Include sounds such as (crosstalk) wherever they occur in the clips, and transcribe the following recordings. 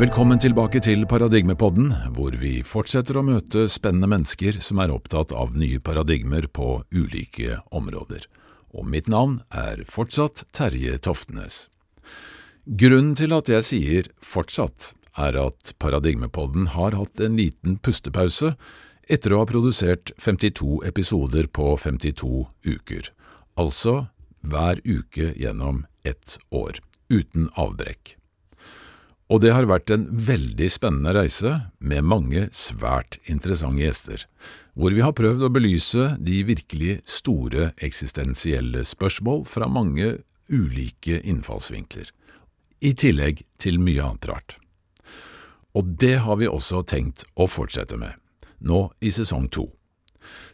Velkommen tilbake til Paradigmepodden, hvor vi fortsetter å møte spennende mennesker som er opptatt av nye paradigmer på ulike områder. Og mitt navn er fortsatt Terje Toftenes. Grunnen til at jeg sier fortsatt, er at Paradigmepodden har hatt en liten pustepause etter å ha produsert 52 episoder på 52 uker, altså hver uke gjennom ett år, uten avbrekk. Og det har vært en veldig spennende reise med mange svært interessante gjester, hvor vi har prøvd å belyse de virkelig store eksistensielle spørsmål fra mange ulike innfallsvinkler, i tillegg til mye annet rart. Og det har vi også tenkt å fortsette med, nå i sesong to.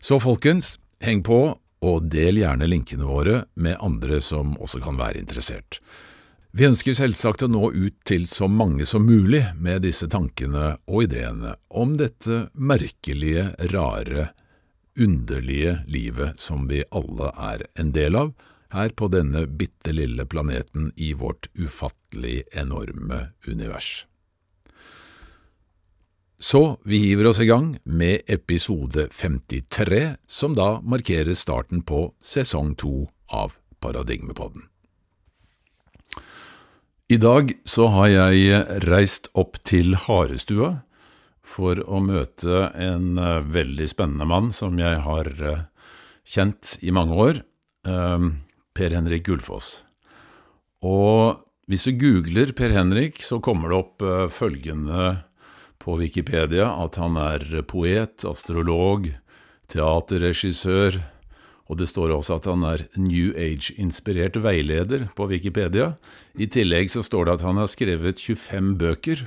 Så folkens, heng på og del gjerne linkene våre med andre som også kan være interessert. Vi ønsker selvsagt å nå ut til så mange som mulig med disse tankene og ideene om dette merkelige, rare, underlige livet som vi alle er en del av her på denne bitte lille planeten i vårt ufattelig enorme univers. Så vi hiver oss i gang med episode 53, som da markerer starten på sesong to av Paradigmepodden. I dag så har jeg reist opp til Harestua for å møte en eh, veldig spennende mann som jeg har eh, kjent i mange år, eh, Per Henrik Gullfoss. Og hvis du googler Per Henrik, så kommer det opp følgende på Wikipedia at han er poet, astrolog, teaterregissør, og det står også at han er New Age-inspirert veileder på Wikipedia. I tillegg så står det at han har skrevet 25 bøker.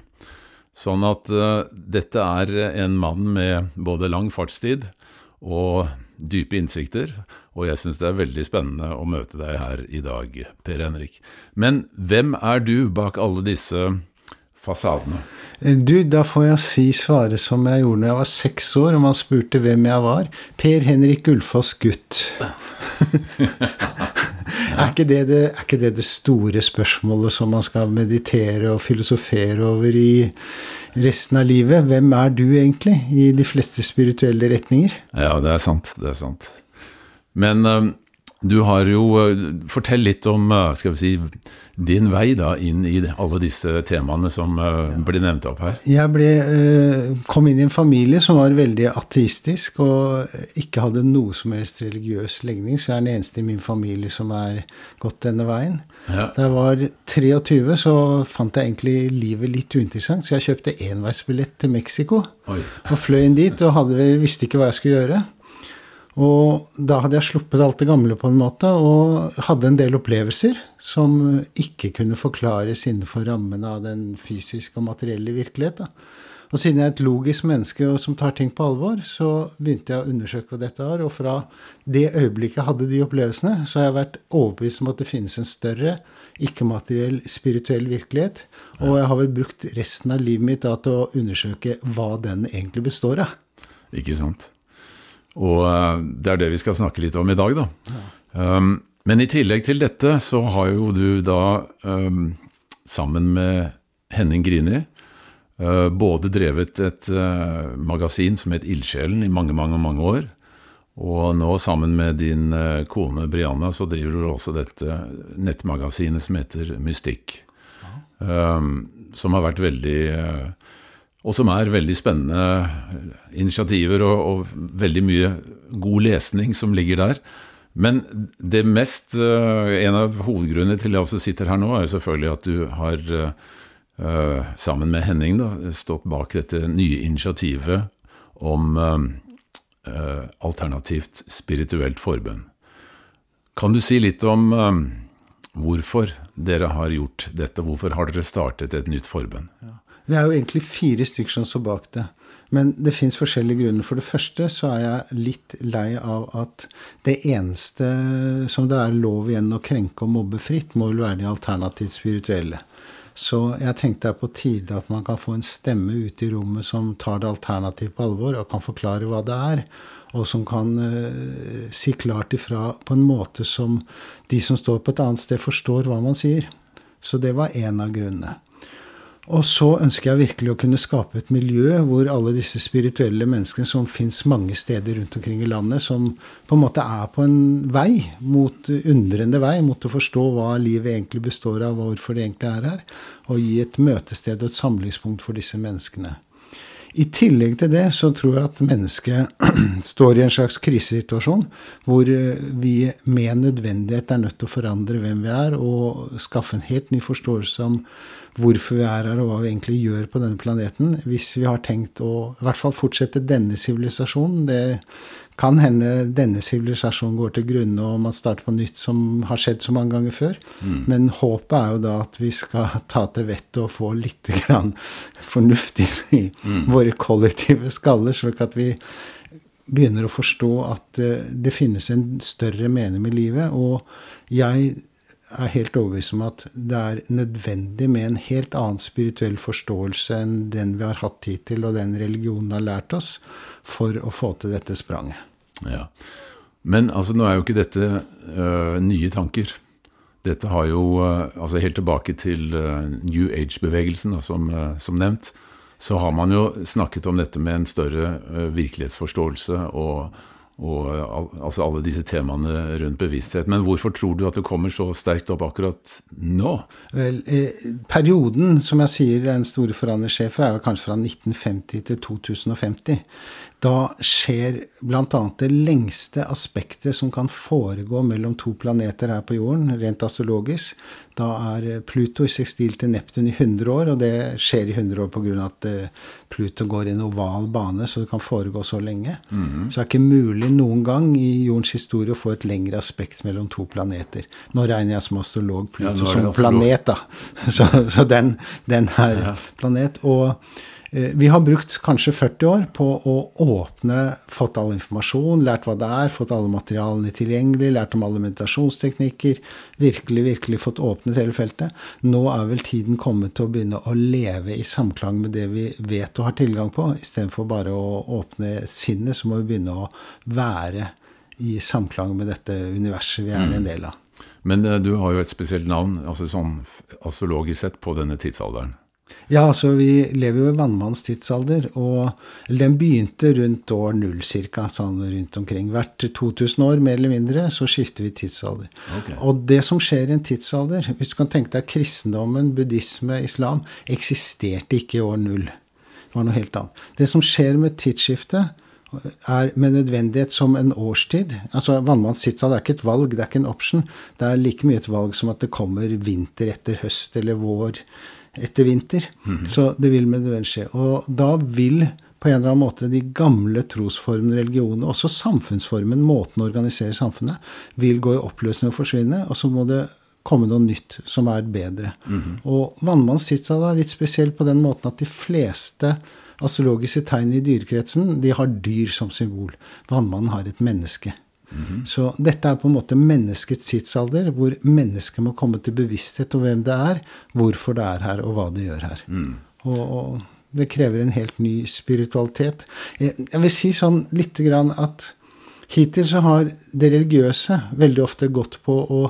Sånn at uh, dette er en mann med både lang fartstid og dype innsikter, og jeg syns det er veldig spennende å møte deg her i dag, Per Henrik. Men hvem er du bak alle disse fasadene? Du, da får jeg si svaret som jeg gjorde når jeg var seks år, og man spurte hvem jeg var. Per Henrik Ulfoss gutt. (laughs) er, ikke det, det, er ikke det det store spørsmålet som man skal meditere og filosofere over i resten av livet? Hvem er du egentlig, i de fleste spirituelle retninger? Ja, det er sant. Det er sant. Men um, du har jo eh, Fortell litt om eh, skal vi si, din vei da inn i alle disse temaene som eh, blir nevnt opp her. Jeg ble, kom inn i en familie som var veldig ateistisk og ikke hadde noe som helst religiøs legning, så jeg er den eneste i min familie som er gått denne veien. Ja. Da jeg var 23, så fant jeg egentlig livet litt uinteressant, så jeg kjøpte enveisbillett til Mexico. Oi. Og fløy inn dit og hadde, visste ikke hva jeg skulle gjøre. Og da hadde jeg sluppet alt det gamle på en måte, og hadde en del opplevelser som ikke kunne forklares innenfor rammene av den fysiske og materielle virkelighet. Og siden jeg er et logisk menneske og som tar ting på alvor, så begynte jeg å undersøke hva dette var. Og fra det øyeblikket jeg hadde de opplevelsene, så har jeg vært overbevist om at det finnes en større ikke-materiell spirituell virkelighet. Og jeg har vel brukt resten av livet mitt da, til å undersøke hva den egentlig består av. Ikke sant. Og eh, det er det vi skal snakke litt om i dag, da. Ja. Um, men i tillegg til dette så har jo du da, um, sammen med Henning Grini, uh, både drevet et uh, magasin som het Ildsjelen i mange, mange, mange år. Og nå sammen med din uh, kone Brianna så driver du også dette nettmagasinet som heter Mystikk. Um, som har vært veldig og som er veldig spennende initiativer og, og, veldig mye god lesning som ligger der. Men det mest uh, En av hovedgrunnene til at jeg sitter her nå, er jo selvfølgelig at du har, uh, sammen med Henning, da, stått bak dette nye initiativet om uh, alternativt spirituelt forbønn. Kan du si litt om hvorfor dere har gjort dette? Hvorfor har dere startet et nytt forbønn? Ja. Det er jo egentlig fire stykker som står bak det. Men det fins forskjellige grunner. For det første så er jeg litt lei av at det eneste som det er lov igjen å krenke og mobbe fritt, må vel være de alternativt spirituelle. Så jeg tenkte det er på tide at man kan få en stemme ute i rommet som tar det alternativt på alvor, og kan forklare hva det er. Og som kan uh, si klart ifra på en måte som de som står på et annet sted, forstår hva man sier. Så det var en av grunnene. Og så ønsker jeg virkelig å kunne skape et miljø hvor alle disse spirituelle menneskene som fins mange steder rundt omkring i landet, som på en måte er på en vei, mot undrende vei, mot å forstå hva livet egentlig består av, og hvorfor det egentlig er her, og gi et møtested og et samlingspunkt for disse menneskene. I tillegg til det så tror jeg at mennesket (clears throat) står i en slags krisesituasjon hvor vi med nødvendighet er nødt til å forandre hvem vi er, og skaffe en helt ny forståelse om hvorfor vi er her, og hva vi egentlig gjør på denne planeten. Hvis vi har tenkt å i hvert fall fortsette denne sivilisasjonen. Det kan hende denne sivilisasjonen går til grunne, og man starter på nytt, som har skjedd så mange ganger før. Mm. Men håpet er jo da at vi skal (laughs) ta til vettet og få litt (laughs) grann fornuft i mm. våre kollektive skaller, slik at vi begynner å forstå at uh, det finnes en større mening med livet. Og jeg er helt overbevist om at det er nødvendig med en helt annen spirituell forståelse enn den vi har hatt hittil, og den religionen har lært oss, for å få til dette spranget. Ja. Men altså, nå er jo ikke dette uh, nye tanker. Dette har jo uh, altså Helt tilbake til uh, New Age-bevegelsen, som, som, nevnt, så har man jo snakket om dette med en større virkelighetsforståelse og og altså alle disse temaene rundt bevissthet. Men hvorfor tror du at det kommer så sterkt opp akkurat nå? Vel, eh, Perioden som jeg sier den store forandrer skjer fra, er kanskje fra 1950 til 2050. Da skjer bl.a. det lengste aspektet som kan foregå mellom to planeter her på jorden, rent astrologisk. Da er Pluto i sekstil til Neptun i 100 år, og det skjer i 100 år pga. at eh, Pluto går i en oval bane, så det kan foregå så lenge. Mm -hmm. Så det er ikke mulig noen gang i jordens historie å få et lengre aspekt mellom to planeter. Nå regner jeg som astrolog Pluto ja, som planet, da. (laughs) Så, så den, den er planet. Og vi har brukt kanskje 40 år på å åpne, fått all informasjon, lært hva det er, fått alle materialene tilgjengelig, lært om alle meditasjonsteknikker. Virkelig, virkelig fått åpnet hele feltet. Nå er vel tiden kommet til å begynne å leve i samklang med det vi vet og har tilgang på. Istedenfor bare å åpne sinnet, så må vi begynne å være i samklang med dette universet vi er en mm. del av. Men eh, du har jo et spesielt navn, altså sånn astrologisk sett, på denne tidsalderen. Ja, altså vi lever jo i vannmannens tidsalder. og Den begynte rundt år null ca. Sånn rundt omkring. Hvert 2000 år mer eller mindre så skifter vi tidsalder. Okay. Og det som skjer i en tidsalder Hvis du kan tenke deg kristendommen, buddhisme, islam eksisterte ikke i år null. Det var noe helt annet. Det som skjer med tidsskiftet, er med nødvendighet som en årstid. Altså Vannmannens tidsalder er ikke et valg, det er ikke en option. Det er like mye et valg som at det kommer vinter etter høst eller vår etter vinter. Mm. Så det vil med nødvendighet skje. Og da vil på en eller annen måte de gamle trosformene, religionene, også samfunnsformen, måten å organisere samfunnet, vil gå i oppløsning og forsvinne. Og så må det komme noe nytt som er bedre. Mm. Og vannmanns tidsalder er litt spesiell på den måten at de fleste astrologiske tegn i dyrekretsen de har dyr som symbol. Vannmannen har et menneske. -hmm. Så dette er på en måte menneskets tidsalder, hvor mennesket må komme til bevissthet om hvem det er, hvorfor det er her, og hva det gjør her. Mm. Og, og, det krever en helt ny spiritualitet. Jeg, jeg vil si sånn lite grann at hittil så har det religiøse veldig ofte gått på å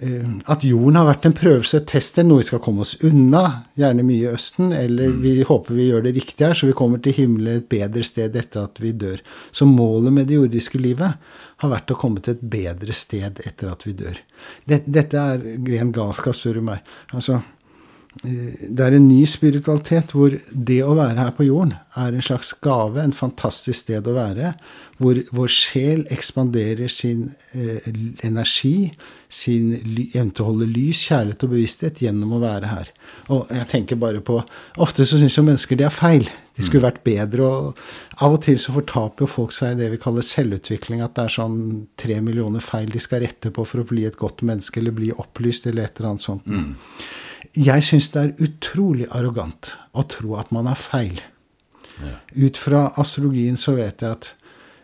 eh, at jorden har vært en prøvelse, et test, noe vi skal komme oss unna, gjerne mye i Østen, eller mm. vi håper vi gjør det riktig her, så vi kommer til himmelen et bedre sted etter at vi dør. Så målet med det jordiske livet har vært å komme til et bedre sted etter at vi dør. Dette er ren galskap, spør du meg. Altså, det er en ny spiritualitet hvor det å være her på jorden er en slags gave, en fantastisk sted å være, hvor vår sjel ekspanderer sin eh, energi, sin evne til å holde lys, kjærlighet og bevissthet gjennom å være her. Og jeg tenker bare på Ofte så syns jo mennesker det er feil. De skulle vært bedre. og Av og til så fortaper jo folk seg i det vi kaller selvutvikling. At det er sånn tre millioner feil de skal rette på for å bli et godt menneske eller bli opplyst eller et eller annet sånt. Mm. Jeg syns det er utrolig arrogant å tro at man har feil. Ja. Ut fra astrologien så vet jeg at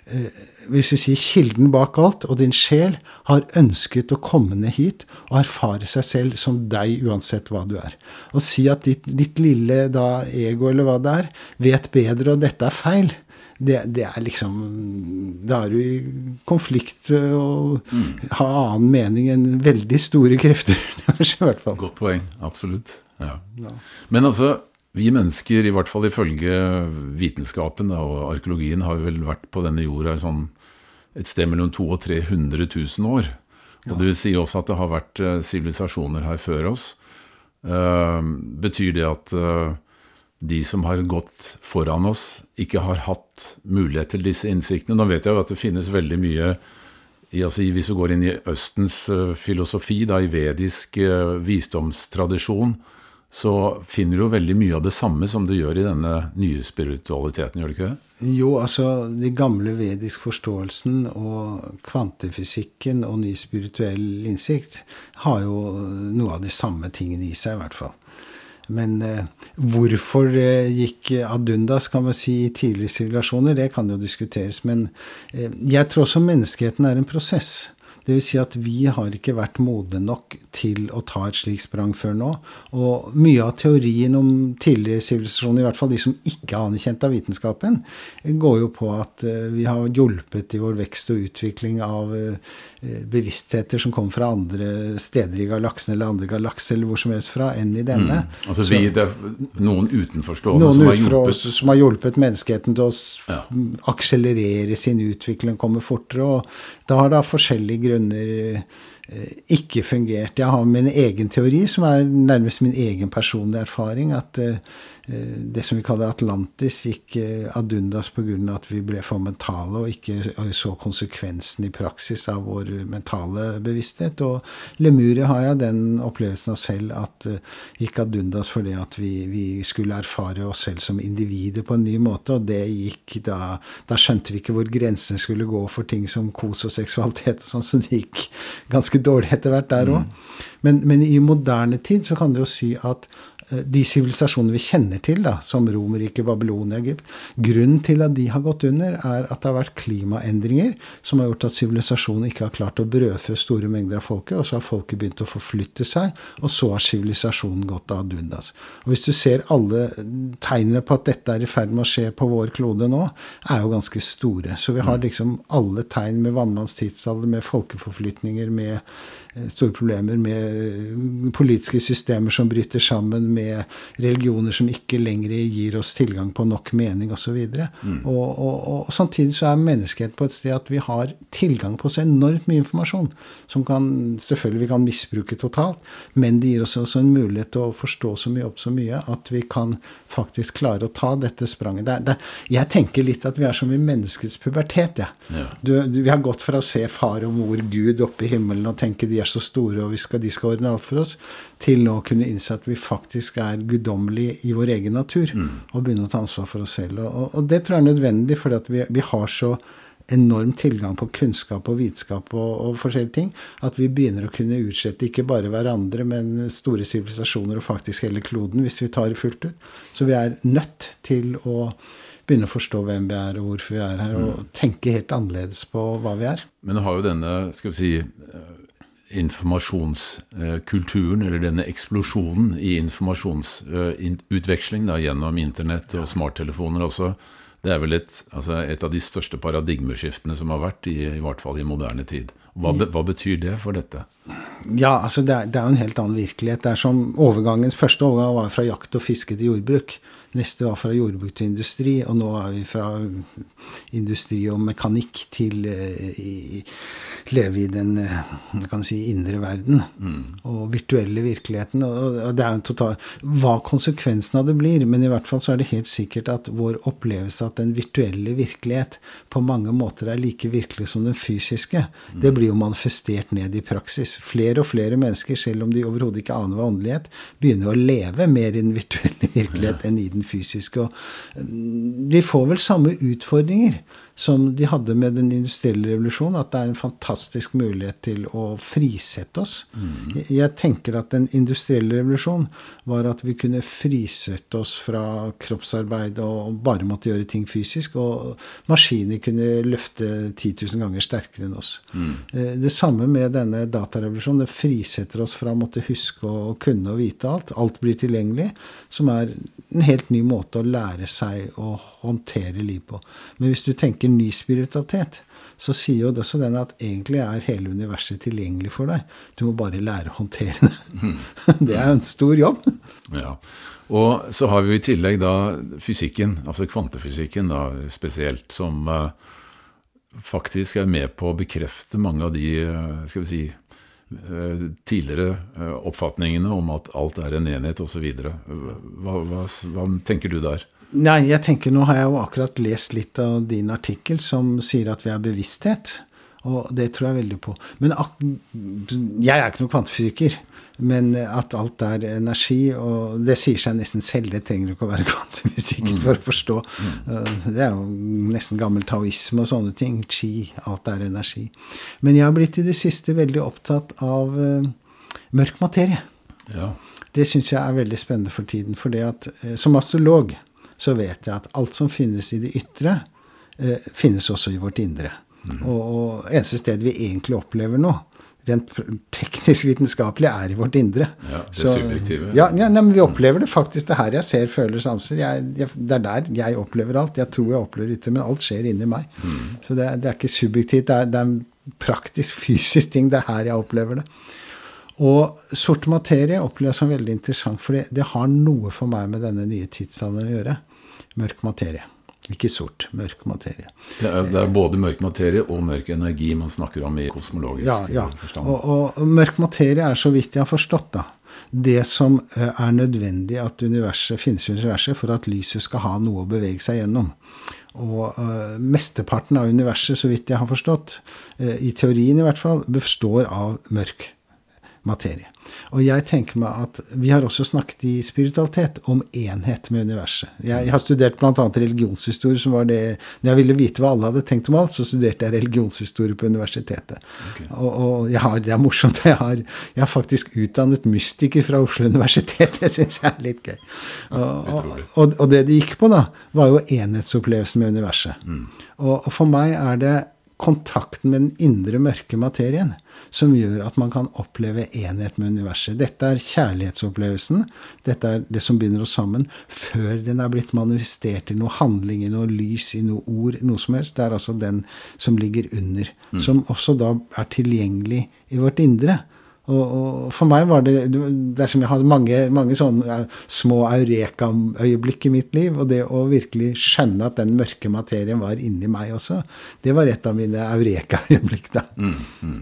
Eh, hvis vi sier kilden bak alt, og din sjel har ønsket å komme ned hit og erfare seg selv som deg, uansett hva du er. Og si at ditt, ditt lille da, ego, eller hva det er, vet bedre, og dette er feil, det, det, er liksom Da er du i konflikt og mm. har annen mening enn veldig store krefter. (laughs) i hvert fall. Godt poeng. Absolutt. Ja. Ja. Men altså, vi mennesker, i hvert fall ifølge vitenskapen og arkeologien, har vel vært på denne jorda sånn et sted mellom 200 og 300 000 år. Og ja. du sier også at det har vært eh, sivilisasjoner her før oss. Uh, betyr det at uh, de som har gått foran oss, ikke har hatt mulighet til disse innsiktene. Nå vet jeg jo at det finnes veldig mye i, altså, Hvis du går inn i Østens uh, filosofi, da, i vedisk uh, visdomstradisjon, så finner du jo veldig mye av det samme som du gjør i denne nye spiritualiteten, gjør du ikke det? Jo, altså den gamle vedisk forståelsen og kvantefysikken og ny spirituell innsikt har jo noe av de samme tingene i seg, i hvert fall. Men eh, hvorfor det gikk ad undas, kan man si, i tidligere sivilisasjoner, det kan jo diskuteres. Men eh, jeg tror også menneskeheten er en prosess. Dvs. Si at vi har ikke vært modne nok til å ta et slikt sprang før nå. Og mye av teorien om tidligere sivilisasjoner, i hvert fall de som ikke er anerkjent av vitenskapen, går jo på at eh, vi har hjulpet i vår vekst og utvikling av eh, bevisstheter som kommer fra andre steder i galaksen eller andre galakser eller hvor som helst fra, enn i denne. Mm. Altså vi, det er noen utenforstående noen som, har hjulpet. som har hjulpet menneskeheten til å ja. akselerere sin utvikling, komme fortere. og da har det forskjellige grunner eh, ikke fungert. Jeg har min egen teori, som er nærmest min egen personlige erfaring, at Eh, det som vi kaller Atlantis, gikk eh, ad undas pga. at vi ble for mentale og ikke så konsekvensen i praksis av vår mentale bevissthet. Og Lemuria har jeg den opplevelsen av selv at uh, gikk ad undas fordi at vi, vi, skulle erfare oss selv som individer på en ny måte, og det gikk da Da skjønte vi ikke hvor grensene skulle gå for ting som kos og seksualitet og sånn, så det gikk ganske dårlig etter hvert der òg. Mm. Men, men, i moderne tid så kan det jo si at Eh, de sivilisasjonene vi kjenner til, da, som Romerriket, Babylonia, Egypt Grunnen til at de har gått under, er at det har vært klimaendringer som har gjort at sivilisasjonen ikke har klart å brødfø store mengder av folket, og så har folket begynt å forflytte seg, og så har sivilisasjonen gått ad undas. Og Hvis du ser alle tegnene på at dette er i ferd med å skje på vår klode nå, er jo ganske store. Så vi har mm. liksom alle tegn med vannmannstidsalder, med folkeforflytninger, med Eh, store problemer med eh, politiske systemer som bryter sammen, med religioner som ikke lenger gir oss tilgang på nok mening osv. Mm. Og, og, og, samtidig så er menneskehet på et sted at vi har tilgang på så enormt mye informasjon som kan, selvfølgelig vi kan misbruke totalt, men det gir oss også en mulighet til å forstå så mye opp så mye at vi kan faktisk klare å ta dette spranget. Det, det, jeg tenker litt at vi er som i menneskets pubertet. Ja. ja. Du, du, vi har gått fra å se far og mor Gud oppe i himmelen og tenke de er så store, og skal, de skal ordne alt for oss, til nå å kunne innse at vi faktisk er guddommelige i vår egen natur, mm. og begynne å ta ansvar for oss selv. Og, og det tror jeg er nødvendig, for vi, vi, har så enorm tilgang på kunnskap og vitenskap og, og, forskjellige ting, at vi begynner å kunne utslette ikke bare hverandre, men store sivilisasjoner og faktisk hele kloden, hvis vi tar det fullt ut. Så vi er nødt til å begynne å forstå hvem vi er, og hvorfor vi er her, og mm. tenke helt annerledes på hva vi er. Men du har jo denne skal vi si, informasjonskulturen, eller denne eksplosjonen i informasjonsutveksling da, gjennom internett og smarttelefoner også, det er vel et, altså et, av de største paradigmeskiftene som har vært, i, i hvert fall i moderne tid. Hva, hva, betyr det for dette? Ja, altså det er, det er jo en helt annen virkelighet. Det er som overgangens første overgang var fra jakt og fiske til jordbruk. Neste var fra jordbruk til industri, og nå er vi fra industri og mekanikk til uh, leve i den uh, kan si, indre verden. Mm. Og virtuelle virkeligheten. Og, det er en total, Hva konsekvensen av det blir, men i hvert fall så er det helt sikkert at vår opplevelse at den virtuelle virkelighet på mange måter er like virkelig som den fysiske, mm. det blir jo manifestert ned i praksis. Flere og flere mennesker, selv om de overhodet ikke aner hva åndelighet, begynner å leve mer i den virtuelle (laughs) virkelighet ja. enn i den fysiske. Og mm, de får vel samme utfordringer som de hadde med den industrielle revolusjonen, at det er en fantastisk mulighet til å frisette oss. Mm. Jeg tenker at den industrielle revolusjonen var at vi kunne frisette oss fra kroppsarbeid og bare måtte gjøre ting fysisk, og maskiner kunne løfte 10 000 ganger sterkere enn oss. Mm. Eh, det samme med denne datarevolusjonen. Det frisetter oss fra å måtte huske og kunne og vite alt. Alt blir tilgjengelig, som er en helt ny måte å lære seg å håndtere liv på. Men hvis du tenker ny spiritualitet, så sier jo også den at egentlig er hele universet tilgjengelig for deg. Du må bare lære å håndtere det. Mm. (laughs) Det er en stor jobb. Ja. Og så har vi i tillegg da fysikken, altså kvantefysikken da spesielt, som uh, faktisk er med på å bekrefte mange av de uh, skal vi si, uh, tidligere oppfatningene om at alt er en enhet osv. Hva, hva, hva tenker du der? Nei, jeg tenker Nå har jeg jo akkurat lest litt av din artikkel som sier at vi har bevissthet. Og det tror jeg veldig på. Men jeg er ikke noen kvantefysiker. Men at alt er energi, og det sier seg nesten selv. Det trenger du ikke å være (laughs) kvantefysiker mm. for å forstå. Mm. Det er jo nesten gammel taoisme og sånne ting. Chi. Alt er energi. Men jeg har blitt i det siste veldig opptatt av uh, mørk materie. Ja. Det syns jeg er veldig spennende for tiden. For det at uh, som astrolog så vet jeg at alt som finnes i det ytre, eh, finnes også i vårt indre. Mm. Og, og eneste sted vi egentlig opplever noe, rent teknisk vitenskapelig, er i vårt indre. Ja, Det så, subjektive. Ja, ja nei, men vi opplever det faktisk. Det her jeg ser, føler, sanser. Jeg, jeg, det er der jeg opplever alt. Jeg tror jeg opplever ytre, men alt skjer inni meg. Mm. Så det, det, er ikke subjektivt. Det er, det er en praktisk, fysisk ting. Det er her jeg opplever det. Og sort materie opplever jeg som veldig interessant, for det, det har noe for meg med denne nye tidsalderen å gjøre mørk materie. Ikke sort, mørk materie. Det er, det er, både mørk materie og mørk energi man snakker om i kosmologisk ja, ja. forstand. Og, og, og, mørk materie er, så vidt jeg har forstått, da, det som eh, er nødvendig at universet finnes i universet for at lyset skal ha noe å bevege seg gjennom. Og uh, mesteparten av universet, så vidt jeg har forstått, uh, i teorien i hvert fall, består av mørk materie. Og jeg tenker meg at Vi har også snakket i spiritualitet om enhet med universet. Jeg, har studert bl.a. religionshistorie, som var det Når jeg ville vite hva alle hadde tenkt om alt, så studerte jeg religionshistorie på universitetet. Okay. Og, og har, det er morsomt. Jeg har, jeg har, faktisk utdannet mystiker fra Oslo universitet. (laughs) Det syns jeg er litt gøy. Og, og, og, det de gikk på, da, var jo enhetsopplevelsen med universet. Mm. og for meg er det kontakten med den indre mørke materien som gjør at man kan oppleve enhet med universet. Dette er kjærlighetsopplevelsen. Dette er det som binder oss sammen, før den er blitt manifestert i noe handling, i noe lys, i noe ord, noe som helst. Det er altså den som ligger under. Mm. Som også da er tilgjengelig i vårt indre. Og, og, for meg var det Det er som jeg hadde mange, mange sånne små eureka-øyeblikk i mitt liv. Og det å virkelig skjønne at den mørke materien var inni meg også, det var et av mine eureka-øyeblikk. da. Mm, mm.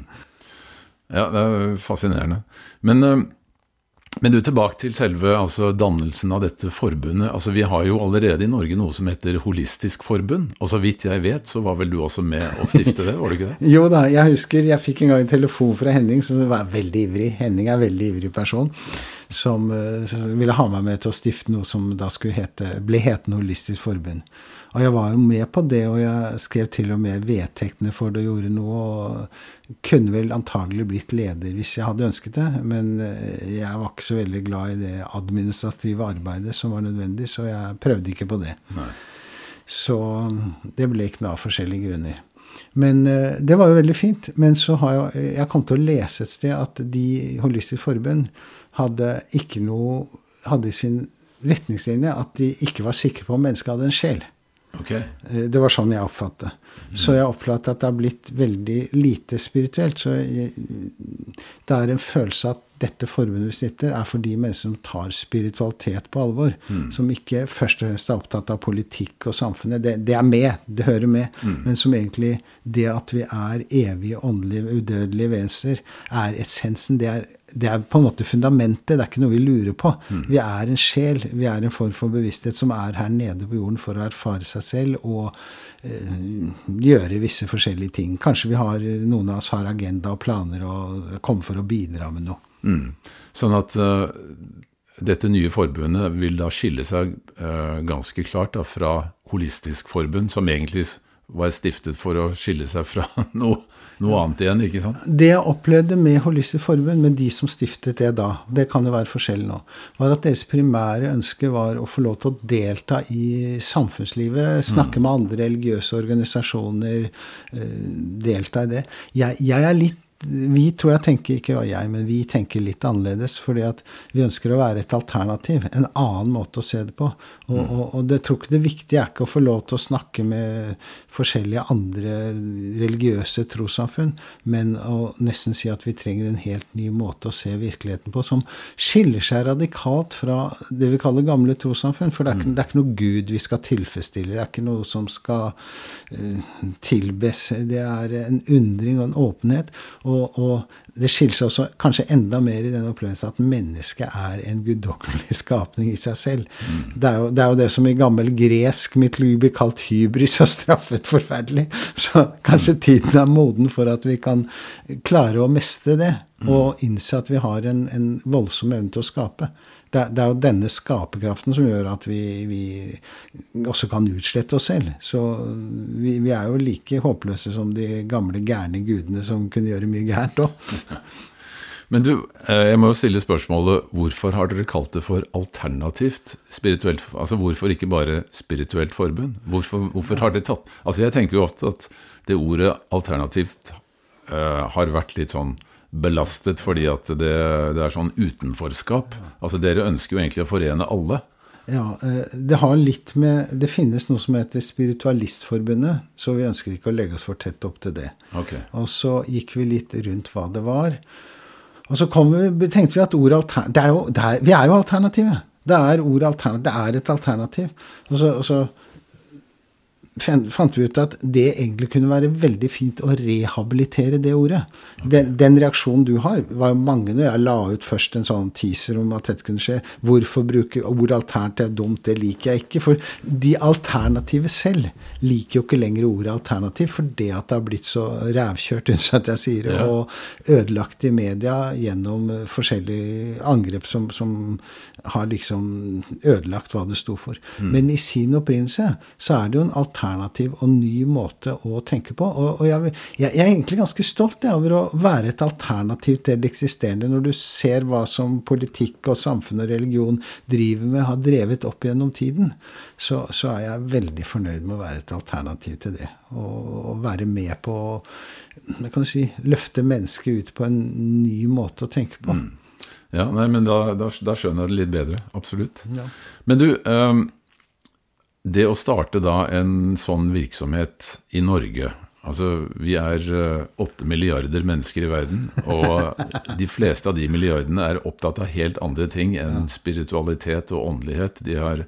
Ja, det er fascinerende. Men, eh, men du, tilbake til selve altså, dannelsen av dette forbundet. Altså, Vi har jo allerede i Norge noe som heter Holistisk forbund. Og så vidt jeg vet, så var vel du også med å stifte det? var du ikke det? (laughs) jo da, jeg husker jeg fikk en gang en telefon fra Henning, som var veldig ivrig. Henning er en veldig ivrig person. Som uh, ville ha meg med til å stifte noe som da skulle hete, ble hetende Holistisk forbund. Og jeg var jo med på det, og jeg skrev til og med vedtektene for det og gjorde noe. Og kunne vel antagelig blitt leder hvis jeg hadde ønsket det, men eh, jeg var ikke så veldig glad i det administrative arbeidet som var nødvendig, så jeg prøvde ikke på det. Nei. Så det ble ikke noe av forskjellige grunner. Men eh, det var jo veldig fint. Men så har jeg, jeg kom til å lese et sted at de Holistisk Forbund hadde ikke noe hadde i sin retningslinje at de ikke var sikre på om mennesket hadde en sjel. Okay. Eh, det var sånn jeg oppfattet mm. Så jeg oppfattet at det har blitt veldig lite spirituelt. Så jeg, det er en følelse at dette forbundet vi stifter, er for de mennesker som tar spiritualitet på alvor. Mm. Som ikke først og fremst er opptatt av politikk og samfunnet. Det, det er med, det hører med. Mm. Men som egentlig det at vi er evige, åndelige, udødelige vesener, er essensen. Det er det er på en måte fundamentet. Det er ikke noe vi lurer på. Mm. Vi er en sjel. Vi er en form for bevissthet som er her nede på jorden for å erfare seg selv og øh, gjøre visse forskjellige ting. Kanskje vi har, noen av oss har agenda og planer og kommer for å bidra med noe. Mm. Sånn at uh, dette nye forbundet vil da skille seg uh, ganske klart da, fra Holistisk forbund, som egentlig var stiftet for å skille seg fra (laughs) noe noe annet igjen, ikke sant? Det jeg opplevde med Holistisk Forbund, med de som stiftet det da, det kan jo være forskjellig nå, var at deres primære ønske var å få lov til å delta i samfunnslivet, snakke mm. med andre religiøse organisasjoner, eh, delta i det. Jeg, jeg er litt vi tror jeg tenker ikke jeg, men vi tenker litt annerledes. fordi at vi ønsker å være et alternativ. En annen måte å se det på. Og, mm. og, og det, tror ikke det viktige er ikke å få lov til å snakke med forskjellige andre religiøse trossamfunn, men å nesten si at vi trenger en helt ny måte å se virkeligheten på, som skiller seg radikalt fra det vi kaller gamle trossamfunn. For det er, ikke, mm. det er ikke noe Gud vi skal tilfredsstille. Det er ikke noe som skal uh, tilbes. Det er en undring og en åpenhet. Og, og, det skiller seg også kanskje enda mer i den opplevelsen at mennesket er en guddommelig (laughs) skapning i seg selv. Mm. Det, er jo, det, er jo, det som i gammel gresk mytologi blir kalt hybris og straffet (laughs) forferdelig. Så kanskje mm. tiden er moden for at vi kan klare å mestre det, mm. og innse at vi har en, en voldsom evne til å skape det, det, er jo denne skaperkraften som gjør at vi, vi også kan utslette oss selv. Så vi, vi, er jo like håpløse som de gamle gærne gudene som kunne gjøre mye gærent òg. (laughs) Men du, eh, jeg må jo stille spørsmålet hvorfor har dere kalt det for alternativt spirituelt Altså hvorfor ikke bare spirituelt forbund? Hvorfor, hvorfor har dere tatt Altså jeg tenker jo ofte at det ordet alternativt uh, har vært litt sånn belastet fordi at det, det, er sånn utenforskap. Altså Dere ønsker jo egentlig å forene alle. Ja, eh, Det har litt med Det finnes noe som heter Spiritualistforbundet, så vi ønsket ikke å legge oss for tett opp til det. Okay. Og så gikk vi litt rundt hva det var. Og så vi, tenkte vi at ordet alternativ Vi er jo alternativet. Det er ordet alternativ. Det er et alternativ. Og så, og så fant vi ut at det egentlig kunne være veldig fint å rehabilitere det ordet. Den, den, reaksjonen du har, var jo mange når jeg la ut først en sånn teaser om at dette kunne skje. Hvorfor bruke ord alternativ er dumt, det liker jeg ikke. For de alternative selv liker jo ikke lenger ordet alternativ, for det at det har blitt så rævkjørt, (laughs) unnskyld at jeg sier det, ja. og ødelagt i media gjennom forskjellige angrep som, som har liksom ødelagt hva det sto for. Mm. Men i sin opprinnelse så er det jo en alternativ alternativ og ny måte å tenke på. Og, og jeg, jeg, er egentlig ganske stolt jeg, over å være et alternativ til det eksisterende. Når du ser hva som politikk og samfunn og religion driver med, har drevet opp gjennom tiden, så, så er jeg veldig fornøyd med å være et alternativ til det. Og, og være med på å kan du si, løfte mennesket ut på en ny måte å tenke på. Mm. Ja, nei, men da, da, da, skjønner jeg det litt bedre. Absolutt. Ja. Men du, um, det å starte da en sånn virksomhet i Norge Altså, vi er eh, åtte milliarder mennesker i verden, og (laughs) de fleste av de milliardene er opptatt av helt andre ting enn spiritualitet og åndelighet. De har,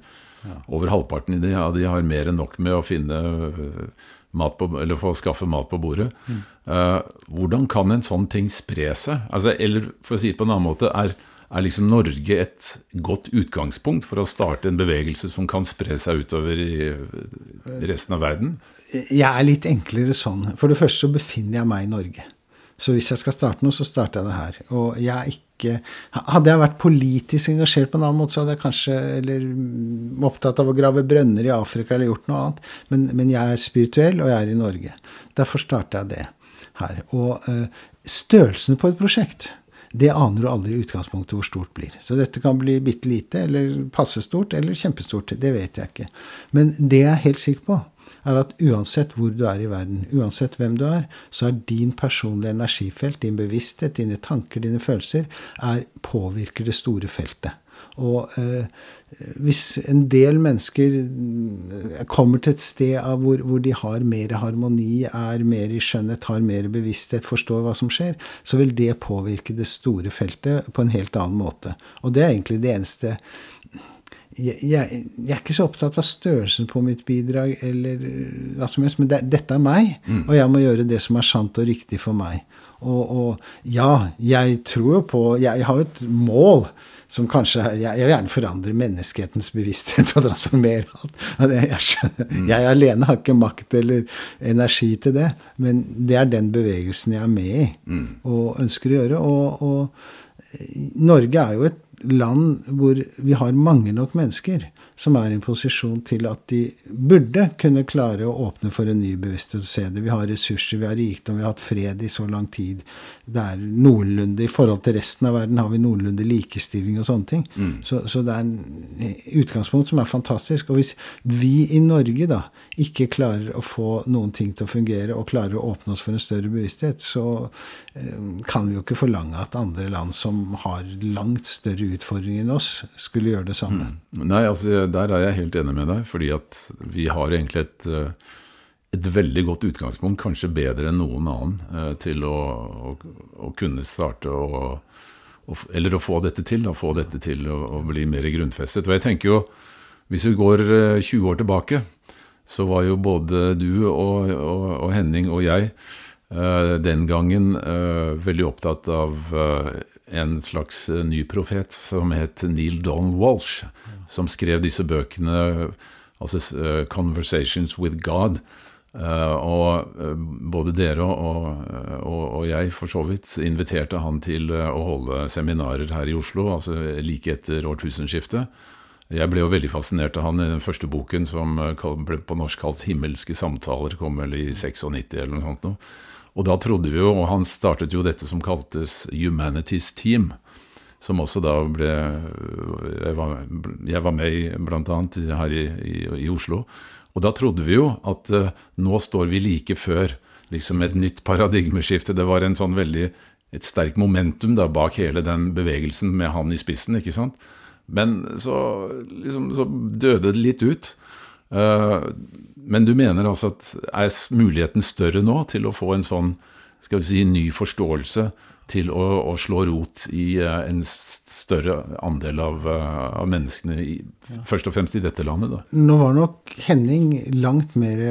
Over halvparten av de, ja, de har mer enn nok med å finne eh, mat på, eller få skaffe mat på bordet. Mm. Uh, hvordan kan en sånn ting spre seg? Altså, eller for å si det på en annen måte, er, er liksom Norge et godt utgangspunkt for å starte en bevegelse som kan spre seg utover i resten av verden? Jeg er litt enklere sånn. For det første så befinner jeg meg i Norge. Så hvis jeg skal starte noe, så starter jeg det her. Og jeg er ikke Hadde jeg vært politisk engasjert på en annen måte, så hadde jeg kanskje eller opptatt av å grave brønner i Afrika eller gjort noe annet. Men, men jeg er spirituell, og jeg er i Norge. Derfor starter jeg det her. Og uh, størrelsen på et prosjekt det aner du aldri i utgangspunktet hvor stort blir. Så dette kan bli bitte lite, eller passe stort, eller kjempestort. Det vet jeg ikke. Men det jeg er helt sikker på, er at uansett hvor du er i verden, uansett hvem du er, så er din personlige energifelt, din bevissthet, dine tanker, dine følelser, er, påvirker det store feltet. Og eh, hvis en del mennesker eh, kommer til et sted hvor, hvor, de har mer harmoni, er mer i skjønnhet, har mer bevissthet, forstår hva som skjer, så vil det påvirke det store feltet på en helt annen måte. Og det er egentlig det eneste jeg, jeg, jeg, er ikke så opptatt av størrelsen på mitt bidrag, eller hva som helst, men det, dette er meg, mm. og jeg må gjøre det som er sant og riktig for meg. Og, og ja, jeg tror jo på Jeg, har jo et mål som kanskje Jeg, jeg vil gjerne forandre menneskehetens bevissthet og transformere alt. Jeg, skjønner, mm. jeg alene har ikke makt eller energi til det, men det er den bevegelsen jeg er med i mm. og ønsker å gjøre. Og, og Norge er jo et land hvor vi har mange nok mennesker som er i en posisjon til at de burde kunne klare å åpne for en ny bevissthet og se det. Vi har ressurser, vi har rikdom, vi har hatt fred i så lang tid. Det er noenlunde I forhold til resten av verden har vi noenlunde likestilling og sånne ting. Mm. Så, så, det er en utgangspunkt som er fantastisk. Og hvis vi i Norge da ikke klarer å få noen ting til å fungere, og klarer å åpne oss for en større bevissthet, så eh, kan vi jo ikke forlange at andre land som har langt større utfordringer enn oss, skulle gjøre det samme. Mm. Nei, altså der er jeg helt enig med deg, fordi at vi har egentlig et, eh, et veldig godt utgangspunkt, kanskje bedre enn noen annen, eh, til å, å, å kunne starte å Eller å få dette til, å få dette til å, bli mer grunnfestet. Og jeg tenker jo, hvis vi går 20 eh, år tilbake, så var jo både du og, og, og Henning og jeg den gangen veldig opptatt av en slags ny profet som het Neil Donald Walsh som skrev disse bøkene, altså uh, 'Conversations with God'. Uh, og uh, både dere og, og, jeg for så vidt inviterte han til å holde seminarer her i Oslo, altså like etter årtusenskiftet. Jeg ble jo veldig fascinert av han i den første boken, som ble på norsk kalt 'Himmelske samtaler', kom vel i 96 eller noe sånt. Og da trodde vi jo, og han startet jo dette som kaltes Humanities Team som også da ble Jeg var, jeg var med i, blant annet her i, i, i, Oslo. Og da trodde vi jo at uh, nå står vi like før liksom et nytt paradigmeskifte. Det var en sånn veldig, et sterkt momentum da bak hele den bevegelsen med han i spissen. ikke sant? Men så, liksom, så døde det litt ut. Uh, men du mener altså at er muligheten større nå til å få en sånn skal vi si, ny forståelse til å, å, slå rot i uh, en større andel av, uh, av menneskene, i, ja. først og fremst i dette landet. Da. Nå var nok Henning langt mer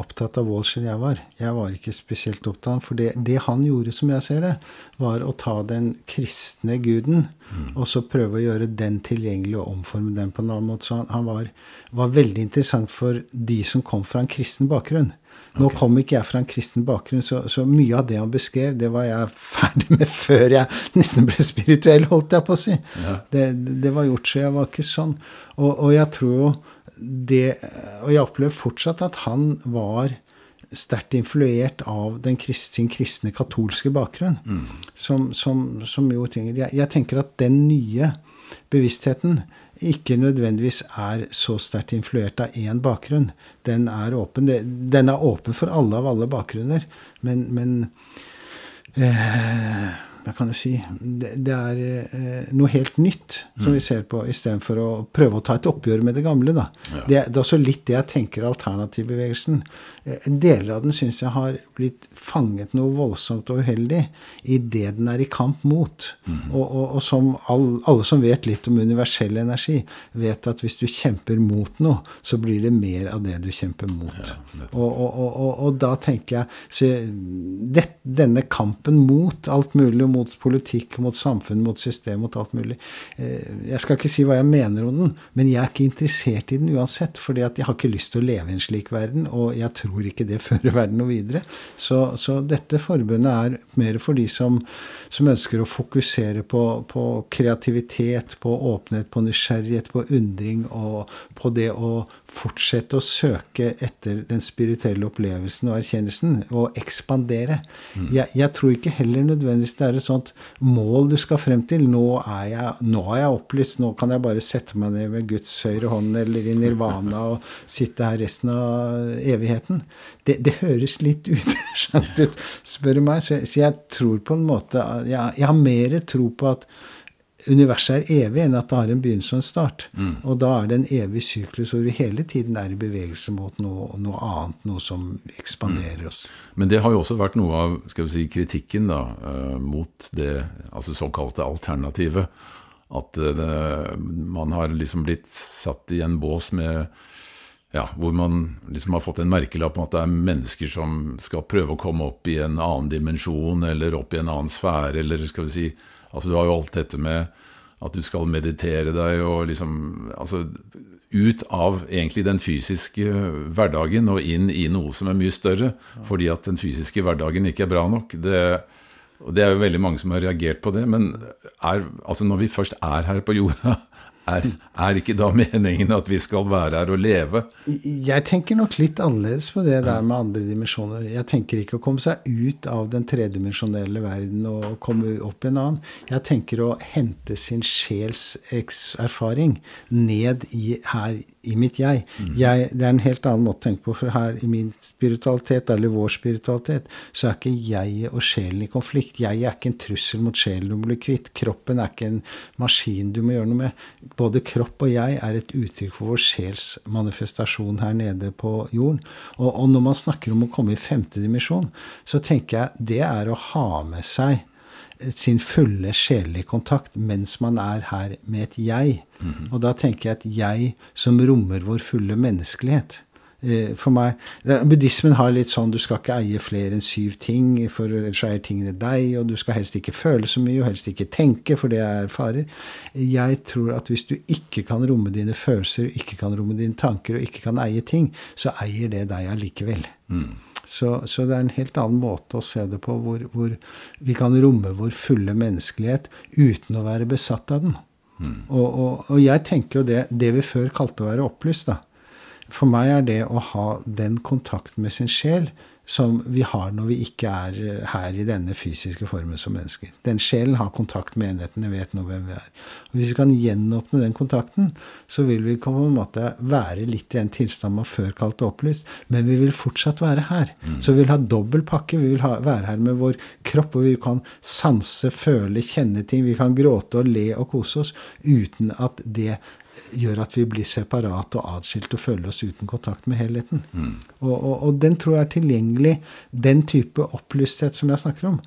opptatt av Walsh enn jeg var. Jeg var ikke spesielt opptatt for det, det han gjorde, som jeg ser det, var å ta den kristne guden mm. og så prøve å gjøre den tilgjengelig og omforme den på en annen måte. Så han, han var, var veldig interessant for de som kom fra en kristen bakgrunn. Nå okay. kom ikke jeg fra en kristen bakgrunn, så, så, mye av det han beskrev, det var jeg ferdig med før jeg nesten ble spirituell, holdt jeg på å si. Ja. Det, det, var gjort, så jeg var ikke sånn. Og, og jeg tror det Og jeg opplever fortsatt at han var sterkt influert av den krist, sin kristne katolske bakgrunn. Mm. Som, som, som, jo trenger jeg, jeg tenker at den nye bevisstheten ikke nødvendigvis er så sterkt influert av én bakgrunn. Den er åpen. Den er åpen for alle av alle bakgrunner, men, men eh, hva kan du si Det, det er eh, noe helt nytt som mm. vi ser på, istedenfor å prøve å ta et oppgjør med det gamle. Da. Ja. Det, det, er også litt det jeg tenker alternativbevegelsen. Eh, deler av den syns jeg har blitt fanget noe voldsomt og uheldig i det den er i kamp mot. Mm. Og, og, og, som all, alle som vet litt om universell energi, vet at hvis du kjemper mot noe, så blir det mer av det du kjemper mot. Ja, og, og, da tenker jeg så det, Denne kampen mot alt mulig, mot politikk, mot samfunn, mot system, mot alt mulig. Eh, jeg skal ikke si hva jeg mener om den, men jeg er ikke interessert i den uansett. fordi jeg har ikke lyst til å leve i en slik verden, og jeg tror ikke det fører verden noe videre. Så, så dette forbundet er mer for de som, som ønsker å fokusere på, på, kreativitet, på åpenhet, på nysgjerrighet, på undring og på det å fortsette å søke etter den spirituelle opplevelsen og erkjennelsen, og ekspandere. Mm. Jeg, jeg, tror ikke heller nødvendigvis det er et sånt mål du skal frem til. Nå er jeg, nå er jeg opplyst, nå kan jeg bare sette meg ned med Guds høyre hånd eller i nirvana og sitte her resten av evigheten. Det, det høres litt uskjønt (laughs) ut, spør du meg. Så, så, jeg tror på en måte Jeg, jeg har mer tro på at universet er evig enn at det har en begynnelse og en start. Mm. Og da er det en evig syklus hvor vi hele tiden er i bevegelse mot noe, noe annet, noe som ekspanderer mm. oss. Men det har jo også vært noe av skal vi si, kritikken da, uh, mot det altså såkalte alternativet. At uh, det, man har liksom blitt satt i en bås med ja, hvor man liksom har fått en merkelapp om at det er mennesker som skal prøve å komme opp i en annen dimensjon eller opp i en annen sfære, eller skal vi si Altså, du har jo alt dette med at du skal meditere deg og liksom Altså ut av egentlig den fysiske hverdagen og inn i noe som er mye større. Fordi at den fysiske hverdagen ikke er bra nok. Det, Og det er jo veldig mange som har reagert på det. Men er, altså når vi først er her på jorda, er, er, ikke da (laughs) meningen at vi skal være her og leve? Jeg tenker nok litt annerledes på det der med andre dimensjoner. Jeg tenker ikke å komme seg ut av den tredimensjonelle verden og komme opp i en annen. Jeg tenker å hente sin sjels erfaring ned i, her i mitt jeg. jeg. Det er en helt annen måte å tenke på, for her i min spiritualitet, eller vår spiritualitet, så er ikke jeg og sjelen i konflikt. Jeg er ikke en trussel mot sjelen du må bli kvitt. Kroppen er ikke en maskin du må gjøre noe med. Både kropp og jeg er et uttrykk for vår sjels manifestasjon her nede på jorden. Og, og når man snakker om å komme i femte dimensjon, så tenker jeg det er å ha med seg sin fulle sjelelige kontakt mens man er her med et jeg. Mm -hmm. Og da tenker jeg et jeg som rommer vår fulle menneskelighet. Eh, for meg, Buddhismen har litt sånn du skal ikke eie flere enn syv ting, for ellers er tingene deg, og du skal helst ikke føle så mye, og helst ikke tenke, for det er farer. Jeg tror at hvis du ikke kan romme dine følelser, ikke kan romme dine tanker, og ikke kan eie ting, så eier det deg allikevel. Mm. Så, så, det er en helt annen måte å se det på, hvor, hvor, vi kan romme vår fulle menneskelighet uten å være besatt av den. Mm. Og, og, og, jeg tenker jo det, det vi før kalte å være opplyst, da. For meg er det å ha den kontakten med sin sjel som vi har når vi ikke er eh, her i denne fysiske formen som mennesker. Den sjelen har kontakt med enhetene, vet nå hvem vi er. Og Hvis vi kan gjenåpne den kontakten, så vil vi på en måte være litt i en tilstand man før kalte opplyst, men vi vil fortsatt være her. Mm. Så vi vil ha dobbel pakke. Vi vil ha, være her med vår kropp, og vi kan sanse, føle, kjenne ting. Vi kan gråte og le og kose oss uten at det gjør at vi blir separate og atskilt og føler oss uten kontakt med helheten. Mm. Og, og, og, den tror jeg er tilgjengelig, den type opplysthet som jeg snakker om,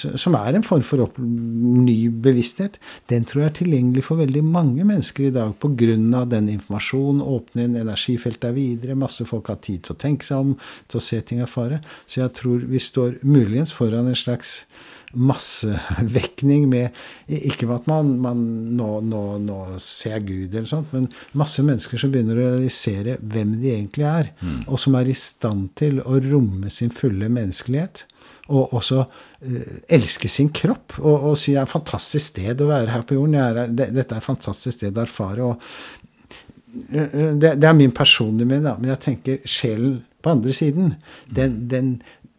som er en form for opp, ny bevissthet, den tror jeg er tilgjengelig for veldig mange mennesker i dag pga. den informasjonen, åpningen, energifeltet er videre, masse folk har tid til å tenke seg om, til å se ting erfare. Så jeg tror vi står muligens foran en slags massevekning med Ikke med at man, man nå, nå, nå, ser Gud eller sånt, men masse mennesker som begynner å realisere hvem de egentlig er, mm. og som er i stand til å romme sin fulle menneskelighet. Og også uh, elske sin kropp og, og si det er et fantastisk sted å være her på jorden. Er, det, dette er et fantastisk sted å erfare. og uh, det, det, er min personlige mening, men jeg tenker sjelen på andre siden, den, den,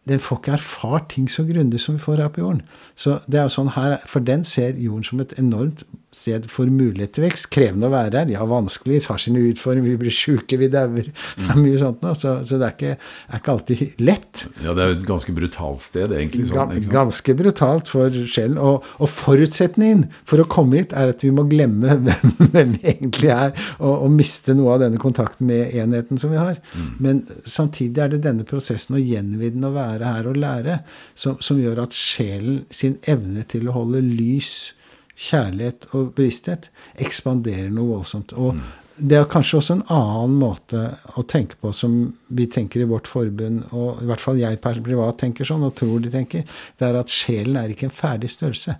den får ikke erfart ting så grundig som vi får her på jorden. Så det er jo sånn her, For den ser jorden som et enormt sted for mulighet til vekst. Krevende å være her. Ja, vanskelig. Har sine utfordringer. Vi blir sjuke, vi dauer. Det er mye sånt noe. Så, så, det er ikke, er ikke, alltid lett. Ja, det er jo et ganske brutalt sted, egentlig. Sånn, ganske brutalt for sjelen. Og, og, forutsetningen for å komme hit er at vi må glemme (laughs) hvem, hvem vi egentlig er, og, og, miste noe av denne kontakten med enheten som vi har. Mm. Men samtidig er det denne prosessen å gjenvinne å være her og lære som, som gjør at sjelen sin evne til å holde lys kjærlighet og bevissthet ekspanderer noe voldsomt. Og mm. det er kanskje også en annen måte å tenke på som vi tenker i vårt forbund, og i hvert fall jeg privat tenker sånn, og tror de tenker, det er at sjelen er ikke en ferdig størrelse.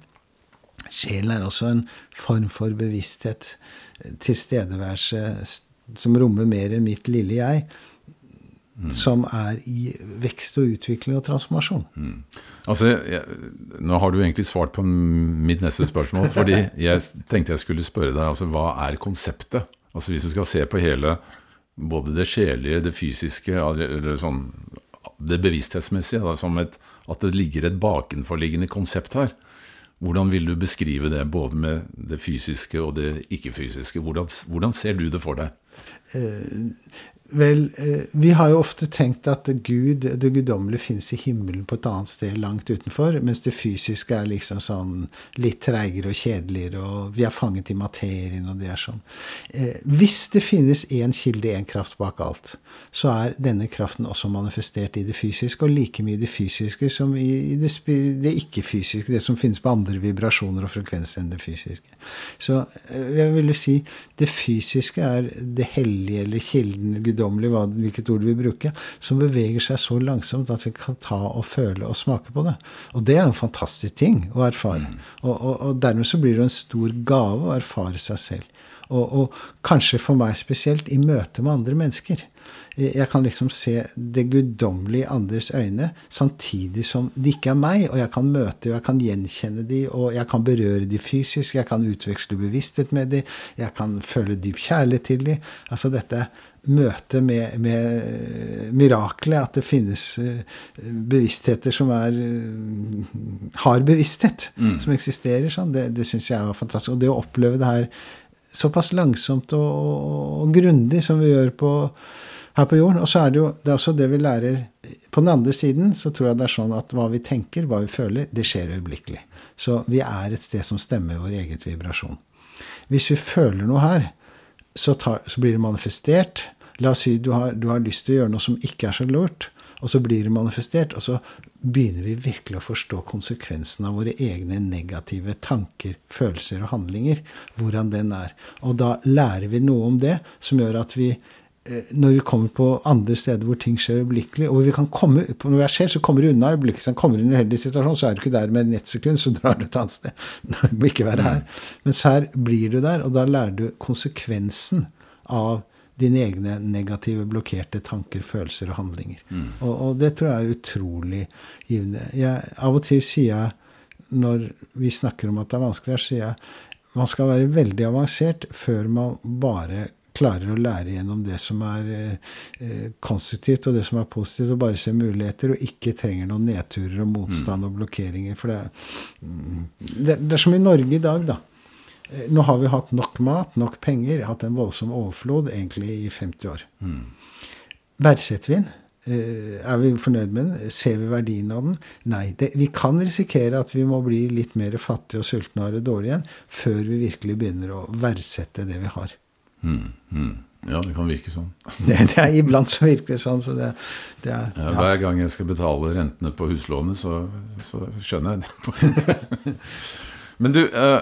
Sjelen er også en form for bevissthet, tilstedeværelse, som rommer mer enn mitt lille jeg. Mm. som er i vekst og utvikling og transformasjon. Mm. Altså, jeg, Nå har du egentlig svart på mitt neste spørsmål. fordi jeg tenkte jeg skulle spørre deg altså, hva er konseptet? Altså Hvis du skal se på hele både det sjelelige, det fysiske, eller sånn, det bevissthetsmessige, da, som et, at det ligger et bakenforliggende konsept her. Hvordan vil du beskrive det, både med det fysiske og det ikke-fysiske? Hvordan, hvordan, ser du det for deg? Vel, eh, vi har jo ofte tenkt at Gud, det guddommelige, finnes i himmelen på et annet sted langt utenfor, mens det fysiske er liksom sånn litt treigere og kjedeligere, og vi er fanget i materien, og det er sånn. Eh, hvis det finnes én kilde, én kraft bak alt, så er denne kraften også manifestert i det fysiske, og like mye i det fysiske som i det, det ikke-fysiske, det som finnes på andre vibrasjoner og frekvenser enn det fysiske. Så eh, jeg vil jo si det fysiske er det hellige eller kilden, guddommelig, hvilket ord du vil bruke, som beveger seg så langsomt at vi kan ta og føle og smake på det. Og det er en fantastisk ting å erfare. Mm. Og, og, og, dermed så blir det en stor gave å erfare seg selv. Og, og, kanskje for meg spesielt i møte med andre mennesker. Jeg kan liksom se det guddommelige i andres øyne, samtidig som det ikke er meg. Og jeg kan møte og jeg kan gjenkjenne de, og jeg kan berøre de fysisk. Jeg kan utveksle bevissthet med de, jeg kan føle dyp kjærlighet til de. Altså dette møte med, med miraklet, at det finnes uh, bevisstheter som er uh, har bevissthet, mm. som eksisterer. Sånn. Det, det syns jeg er fantastisk. Og det å oppleve det her såpass langsomt og, og, grundig som vi gjør på, her på jorden. Og så er det jo det er også det vi lærer På den andre siden så tror jeg det er sånn at hva vi tenker, hva vi føler, det skjer øyeblikkelig. Så vi er et sted som stemmer vår eget vibrasjon. Hvis vi føler noe her, så, tar, så blir det manifestert. La oss si du har, du har lyst til å gjøre noe som ikke er så lurt, og så blir det manifestert. Og så begynner vi virkelig å forstå konsekvensen av våre egne negative tanker, følelser og handlinger. Hvordan den er. Og da lærer vi noe om det som gjør at vi eh, når vi kommer på andre steder hvor ting skjer øyeblikkelig, og vi kan komme, når vi er selv, så kommer du unna øyeblikkelig. Så kommer du i en uheldig situasjon, så er du ikke der med ett sekund, så (laughs) drar du et annet sted. (laughs) Du må ikke være her. Mens her blir du der, og da lærer du konsekvensen av dine egne negative, blokkerte tanker, følelser og handlinger. Mm. Og, og, det tror jeg er utrolig givende. Jeg, av og til sier jeg, når vi snakker om at det er vanskelig, sier jeg man skal være veldig avansert før man bare klarer å lære gjennom det som er eh, konstruktivt og det som er positivt, og bare se muligheter, og ikke trenger noen nedturer og motstand mm. og blokkeringer. For det, mm, det, det er som i Norge i dag, da. Eh, nå har vi hatt nok mat, nok penger, hatt en voldsom overflod egentlig i 50 år. Mm. Verdsetter vi den? Eh, er vi fornøyd med den? Ser vi verdien av den? Nei. Det, vi kan risikere at vi må bli litt mer fattige og sultne og ha det dårlig igjen før vi virkelig begynner å verdsette det vi har. Mm. Mm. Ja, det kan virke sånn. (laughs) det, det er Iblant så virker det sånn. Så det, det er, ja, hver gang jeg skal betale rentene på huslånet, så, så skjønner jeg det. (laughs) Men du, uh,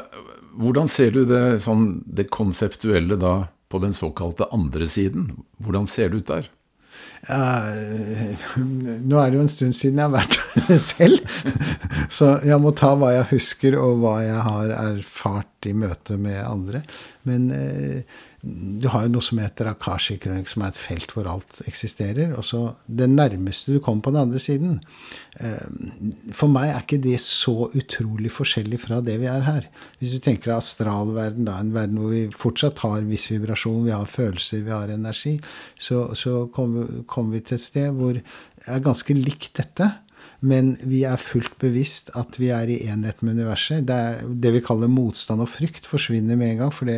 hvordan ser du det, sånn, det konseptuelle da på den såkalte andre siden? Hvordan ser det ut der? Uh, nå er det jo en stund siden jeg har vært der (laughs) selv. Så jeg må ta hva jeg husker, og hva jeg har erfart i møte med andre. Men uh, du har jo noe som heter Akashi-kronikk, som er et felt hvor alt eksisterer. Og så det nærmeste du kommer på den andre siden. Uh, for meg er ikke det så utrolig forskjellig fra det vi er her. Hvis du tenker deg astralverden, da, en verden hvor vi fortsatt har viss vibrasjon, vi har følelser, vi har energi, så, så kommer kom vi til et sted hvor det er ganske likt dette. Men vi er fullt bevisst at vi er i enhet med universet. Det, det vi kaller motstand og frykt, forsvinner med en gang. For det,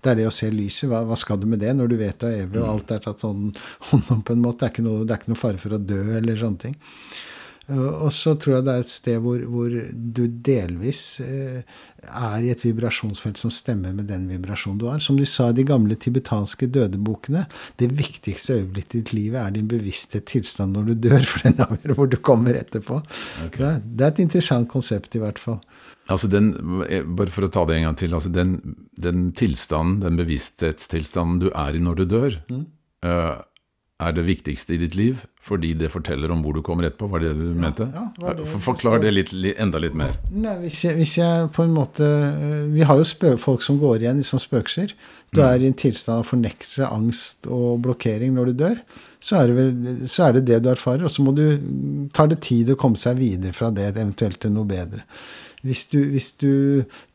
det er det å se lyset. Hva, hva, skal du med det når du vet du er evig, og alt er tatt hånd om på en måte? Det er, noe, det er ikke noe fare for å dø eller sånne ting. Og så tror jeg det er et sted hvor, hvor du delvis eh, er i et vibrasjonsfelt som stemmer med den vibrasjonen du har. Som de sa i de gamle tibetanske dødebokene, det viktigste øyeblikket i ditt liv er din bevisste tilstand når du dør, for den avgjør hvor du kommer etterpå. Okay. Det, er et interessant konsept, i hvert fall. Altså den, bare for å ta det en gang til. altså Den, den tilstanden, den bevissthetstilstanden du er i når du dør, mm. uh, er det viktigste i ditt liv fordi det forteller om hvor du kommer etterpå? Var det det du ja, mente? Ja, det Forklar det litt, enda litt mer. Nei, hvis jeg, hvis jeg, på en måte Vi har jo folk som går igjen som spøkelser. Du mm. er i en tilstand av fornektelse, angst og blokkering når du dør. Så er, det vel, så er det det du erfarer, og så må du tar det tid å komme seg videre fra det, eventuelt til noe bedre. Hvis du, hvis du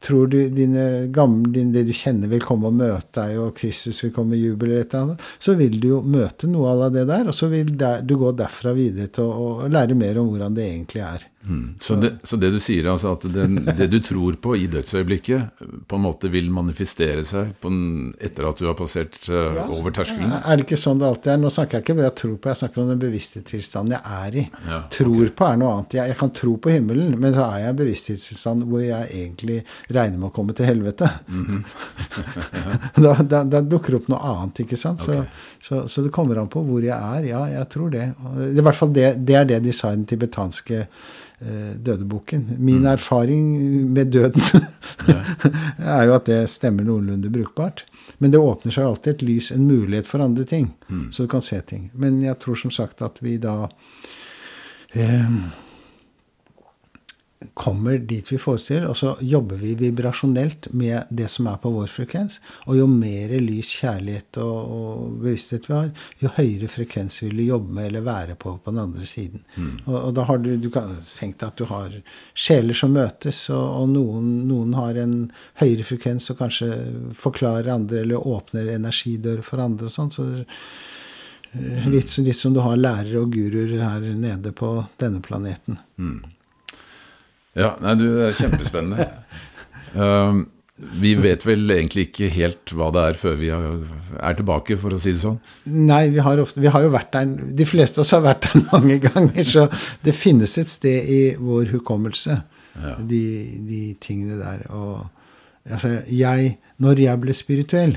tror du, dine gamle, din, det du kjenner, vil komme og møte deg, og Kristus vil komme med jubel, eller et eller annet, så vil du jo møte noe av det der, og så vil du gå derfra videre til å, å lære mer om hvordan det egentlig er. Mm. Så, det, så, det, du sier, altså at den, det du tror på i dødsøyeblikket, på en måte vil manifestere seg en, etter at du har passert uh, ja, over terskelen? Er det ikke sånn det alltid er? Nå snakker jeg ikke om det jeg tror på, jeg snakker om den bevisste tilstanden jeg er i. Ja, tror okay. på er noe annet. Jeg, jeg, kan tro på himmelen, men så er jeg i en bevissthetstilstand hvor jeg egentlig regner med å komme til helvete. Mm -hmm. (laughs) da, da, da, dukker det opp noe annet, ikke sant? Okay. Så, så, det kommer an på hvor jeg er. Ja, jeg tror det. I hvert fall det, det er det de sa i den tibetanske Eh, dødeboken. Min mm. erfaring med døden (laughs) er jo at det stemmer noenlunde brukbart. Men det åpner seg alltid et lys, en mulighet for andre ting. Mm. Så du kan se ting. Men jeg tror som sagt at vi da eh, kommer dit vi forestiller, og så jobber vi vibrasjonelt med det som er på vår frekvens. Og jo mer lys, kjærlighet og, og bevissthet vi har, jo høyere frekvens vil du jobbe med eller være på på den andre siden. Mm. Og, og, da har du du kan tenke at du har sjeler som møtes, og, og noen, noen, har en høyere frekvens og kanskje forklarer andre eller åpner energidører for andre og sånn. Så eh, litt, litt, som du har lærere og guruer her nede på denne planeten. Mm. Ja, nei, du, det er kjempespennende. (laughs) um, vi vet vel egentlig ikke helt hva det er før vi er tilbake, for å si det sånn? Nei, vi har, ofte, vi har jo vært der De fleste av oss har vært der (laughs) mange ganger, så det finnes et sted i vår hukommelse, ja. de, de, tingene der. Og altså, jeg Når jeg ble spirituell,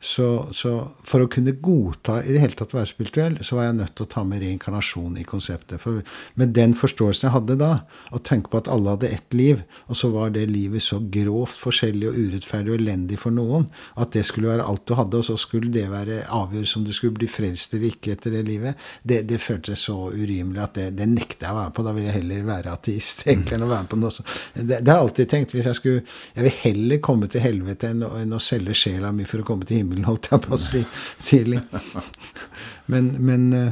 så, så, for å kunne godta i det hele tatt å være spirituell, så var jeg nødt til å ta med reinkarnasjon i konseptet. For med den forståelsen jeg hadde da, å tenke på at alle hadde ett liv, og så var det livet så grovt forskjellig og urettferdig og elendig for noen, at det skulle være alt du hadde, og så skulle det være avgjørelse om du skulle bli frelst eller ikke etter det livet, det, det føltes så urimelig at det, det nekter jeg å være med på. Da vil jeg heller være ateist enn å være med på noe sånt. Det, det, har jeg alltid tenkt. hvis Jeg skulle, jeg vil heller komme til helvete enn, enn å selge sjela mi for å komme til himmelen himmelen, holdt jeg på å si tidlig. Men, men uh,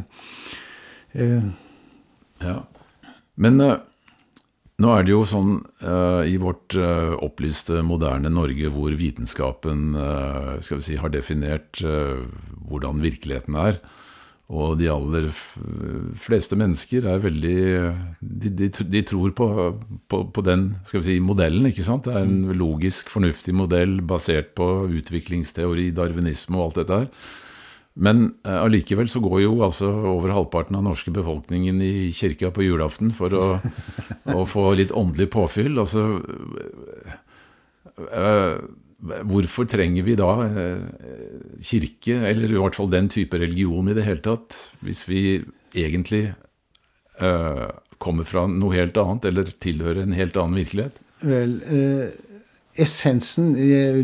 uh, Ja. Men uh, nå er det jo sånn i vårt opplyste, moderne Norge, hvor vitenskapen skal vi si, har definert hvordan virkeligheten er, og de aller fleste mennesker er veldig De, de, de tror på, på, på, den skal vi si, modellen, ikke sant? Det er en logisk, fornuftig modell basert på utviklingsteori, darwinisme og alt dette her. Men eh, allikevel så går jo altså over halvparten av norske befolkningen i kirka på julaften for å, (laughs) å få litt åndelig påfyll. Altså øh, Hvorfor trenger vi da eh, kirke, eller i hvert fall den type religion i det hele tatt, hvis vi egentlig uh, kommer fra noe helt annet, eller tilhører en helt annen virkelighet? Vel, uh, essensen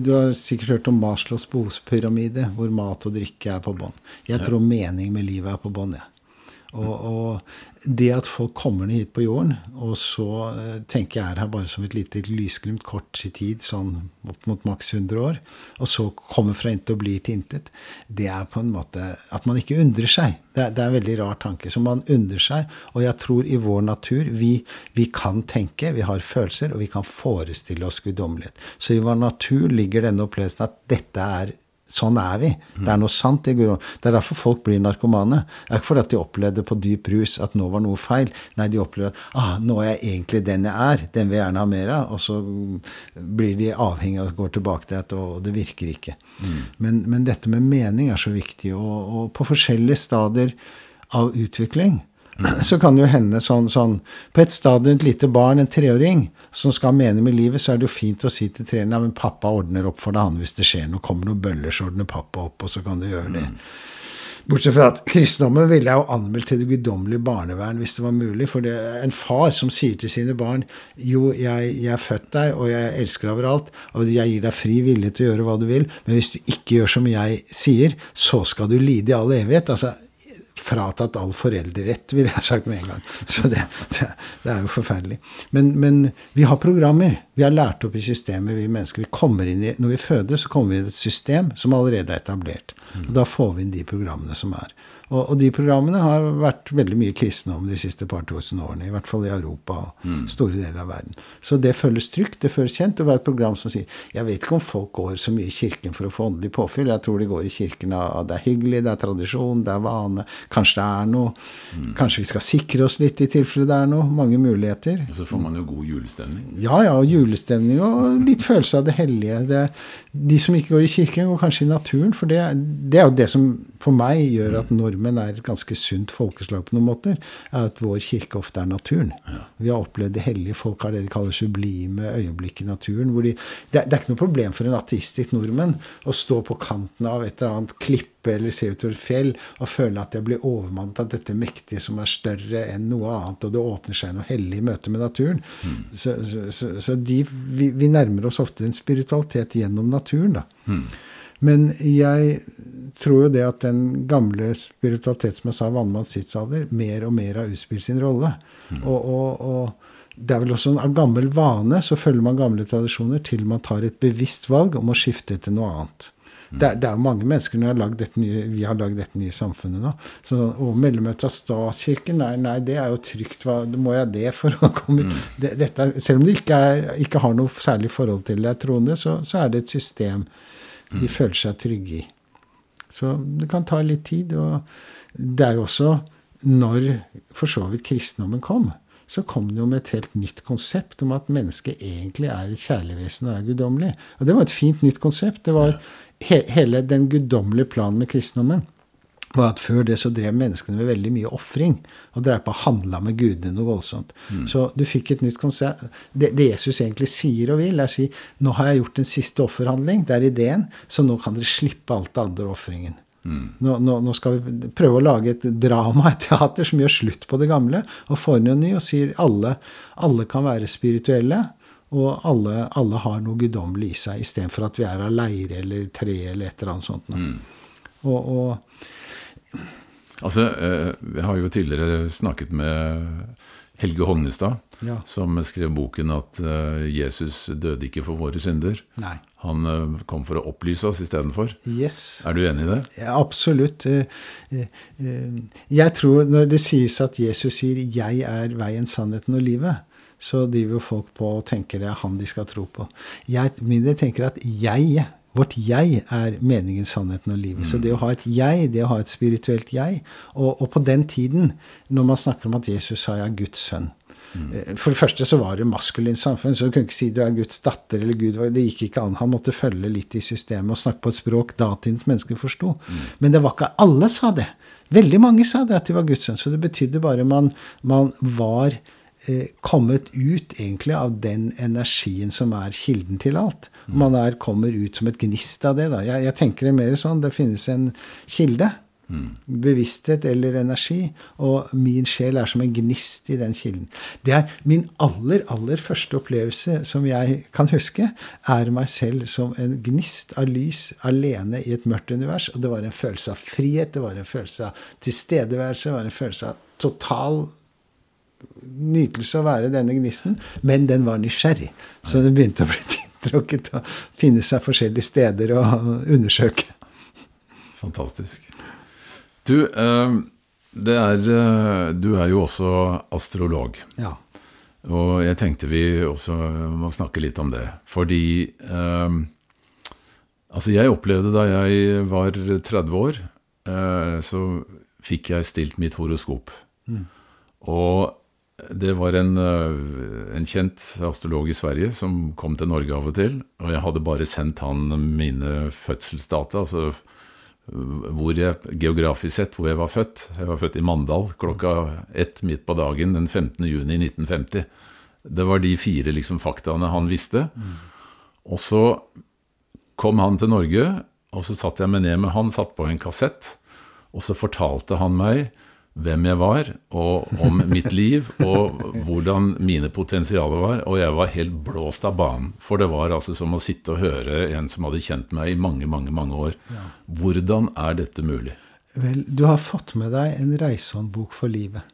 Du har sikkert hørt om Maslows behovspyramide, hvor mat og drikke er på bånn. Jeg tror ja. mening med livet er på bånn, jeg. Ja. Og, og, det at folk kommer ned hit på jorden, og så uh, tenker jeg er her bare som et lite lysglimt kort i tid, sånn opp mot maks 100 år, og så kommer fra intet og blir til intet, det er på en måte at man ikke undrer seg. Det er, det er en veldig rar tanke. Så man undrer seg, og jeg tror i vår natur vi, vi kan tenke, vi har følelser, og vi kan forestille oss guddommelighet. Så i vår natur ligger denne opplevelsen at dette er Sånn er vi. Det er noe sant. Det er derfor folk blir narkomane. Det er ikke fordi at de opplevde på dyp rus at nå var noe feil. Nei, de opplever at ah, nå er jeg egentlig den jeg er. Den vil jeg gjerne ha mer av. Og så blir de avhengig og går tilbake til det, og det virker ikke. Mm. Men, men, dette med mening er så viktig. Og, og på forskjellige stadier av utvikling (clears throat) så kan det jo hende sånn, sånn På et stadium, et lite barn, en treåring, som skal ha mening med livet, så er det jo fint å si til treeren ja, men pappa ordner opp for deg, han hvis det skjer noe. Kommer noen bøller, så ordner pappa opp, og så kan du gjøre det. Bortsett fra at kristendommen ville jeg jo anmeldt til det guddommelige barnevern hvis det var mulig. For det er en far som sier til sine barn jo, jeg, jeg er født deg, og jeg elsker deg overalt, og jeg gir deg fri vilje til å gjøre hva du vil, men hvis du ikke gjør som jeg sier, så skal du lide i all evighet. altså fratatt all foreldrerett, ville jeg sagt med en gang. Så det, det, det er jo forferdelig. Men, men, vi har programmer. Vi har lært opp i systemet, vi mennesker. Vi i, når vi føder, så kommer vi inn i et system som allerede er etablert. Og da får vi inn de programmene som er. Og, og, de programmene har vært veldig mye kristendom de siste par tusen årene. I hvert fall i Europa og mm. store deler av verden. Så det føles trygt, det føles kjent. å være et program som sier Jeg vet ikke om folk går så mye i kirken for å få åndelig påfyll. Jeg tror de går i kirken av det er hyggelig, det er tradisjon, det er vane. Kanskje det er noe. Mm. Kanskje vi skal sikre oss litt i tilfelle det er noe. Mange muligheter. Og så får man jo god julestemning. Ja, ja. Og julestemning og litt følelse av det hellige. Det, de som ikke går i kirken, går kanskje i naturen. For det, det er jo det som for meg gjør at nordmenn er et ganske sunt folkeslag på noen måter, er at vår kirke ofte er naturen. Ja. Vi har opplevd det hellige folk har det de kaller sublime øyeblikk i naturen. De, det, det, er ikke noe problem for en ateistisk nordmenn å stå på kanten av et eller annet klippe eller se utover fjell og føle at jeg blir overmannet av dette mektige som er større enn noe annet, og det åpner seg noe hellig i møte med naturen. Mm. Så, så, så, så de, vi, vi, nærmer oss ofte en spiritualitet gjennom naturen. da. Mm. Men jeg tror jo det at den gamle spiritualitet, som jeg sa, vannmanns tidsalder, mer og mer har utspilt sin rolle. Mm. Og, og, og, det er vel også av gammel vane så følger man gamle tradisjoner til man tar et bevisst valg om å skifte til noe annet. Det, det er jo mange mennesker når har nye, vi har lagd dette nye samfunnet nå. Så, og mellomøte av statskirken, nei, nei, det er jo trygt. Hva, må jeg det for å komme ut? Mm. Det, dette, selv om det ikke, ikke, har noe særlig forhold til det troende, så, så er det et system de føler seg trygge i. Så det kan ta litt tid. Og det er jo også når for så vidt kristendommen kom, så kom det jo med et helt nytt konsept om at mennesket egentlig er et kjærligvesen og er guddommelig. Og det var et fint nytt konsept. Det var he hele den guddommelige planen med kristendommen var at før det så drev menneskene med veldig mye ofring. Og drev på og handla med gudene noe voldsomt. Mm. Så du fikk et nytt konsept. Det, det, Jesus egentlig sier og vil, er å si nå har jeg gjort en siste offerhandling. Det er ideen. Så nå kan dere slippe alt det andre ofringen. Mm. Nå, nå, nå, skal vi prøve å lage et drama, et teater, som gjør slutt på det gamle, og får noe ny, og sier alle, alle kan være spirituelle. Og alle, alle har noe guddommelig i seg, istedenfor at vi er av leire eller tre eller et eller annet sånt. Mm. Og, og, Altså, eh, jeg har jo tidligere snakket med Helge Hognestad, ja. som skrev boken at uh, Jesus døde ikke for våre synder. Nei. Han uh, kom for å opplyse oss istedenfor. Yes. Er du enig i det? Ja, absolutt. Jeg tror når det sies at Jesus sier 'jeg er veien, sannheten og livet', så driver jo folk på og tenker det er han de skal tro på. Jeg mindre tenker at jeg Vårt jeg er meningen, sannheten og livet. Mm. Så det å ha et jeg, det å ha et spirituelt jeg og, og, på den tiden, når man snakker om at Jesus sa 'jeg er Guds sønn' mm. Eh, for det første så var det maskulint samfunn, så du kunne ikke si du er Guds datter eller Gud. Det gikk ikke an. Han måtte følge litt i systemet og snakke på et språk datidens mennesker forsto. Mm. Men det var ikke alle sa det. Veldig mange sa det at de var Guds sønn. Så det betydde bare man, man var Eh, kommet ut egentlig av den energien som er kilden til alt. Man er, kommer ut som et gnist av det. da. Jeg, jeg tenker det mer sånn. Det finnes en kilde. Mm. Bevissthet eller energi. Og min sjel er som en gnist i den kilden. Det er min aller, aller første opplevelse som jeg kan huske, er meg selv som en gnist av lys alene i et mørkt univers. Og det var en følelse av frihet, det var en følelse av tilstedeværelse, det var en følelse av total nytelse å være denne gnisten, men den var nysgjerrig. Så den begynte å bli tiltrukket og finne seg forskjellige steder å undersøke. Fantastisk. Du, eh, er, eh, du er jo også astrolog. Ja. Og jeg tenkte vi også må snakke litt om det. Fordi eh, Altså, jeg opplevde da jeg var 30 år, så fikk jeg stilt mitt horoskop. Mm. Og det var en, eh, en, kjent astrolog i Sverige som kom til Norge av og til. Og jeg hadde bare sendt han mine fødselsdata, altså hvor jeg, geografisk sett hvor jeg var født. Jeg var født i Mandal klokka ett midt på dagen den 15. juni 1950. Det var de fire liksom, faktaene han visste. Mm. Og så kom han til Norge, og så satt jeg meg ned med han, satt på en kassett, og så fortalte han meg hvem jeg var, og om mitt liv, og hvordan mine potensialer var. Og jeg var helt blåst av banen. For det var altså som å sitte og høre en som hadde kjent meg i mange, mange, mange år. Hvordan er dette mulig? Vel, du har fått med deg en reisehåndbok for livet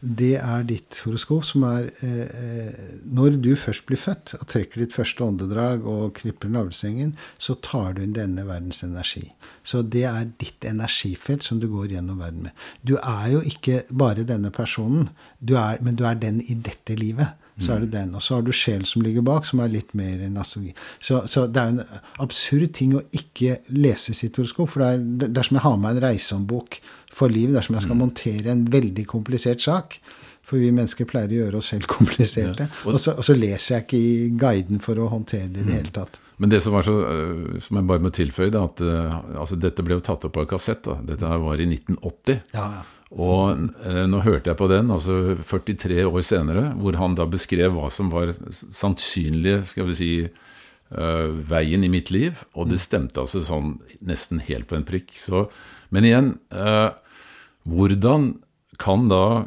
det er ditt horoskop, som er eh, eh, Når du først blir født og trekker ditt første åndedrag og knipper navlesengen, så tar du inn denne verdens energi. Så det er ditt energifelt som du går gjennom verden med. Du er jo ikke bare denne personen, du er, men du er den i dette livet. Så er det den. Og så har du sjel som ligger bak, som er litt mer enn astrologi. Så, så, det er en absurd ting å ikke lese sitt horoskop. For det er, dersom jeg har med en reisehåndbok for livet dersom jeg skal mm. montere en veldig komplisert sak. For vi mennesker pleier å gjøre oss selv kompliserte. Ja. Og, så, og, så, leser jeg ikke i guiden for å håndtere det i det mm. hele tatt. Men det som var så, øh, som jeg bare må tilføye, da, at øh, altså, dette ble jo tatt opp på kassett. da. Dette var i 1980. Ja, ja. Og eh, nå hørte jeg på den, altså 43 år senere, hvor han da beskrev hva som var sannsynlig, skal vi si, uh, veien i mitt liv. Og det mm. stemte altså sånn nesten helt på en prikk. Så, men igjen, uh, hvordan kan da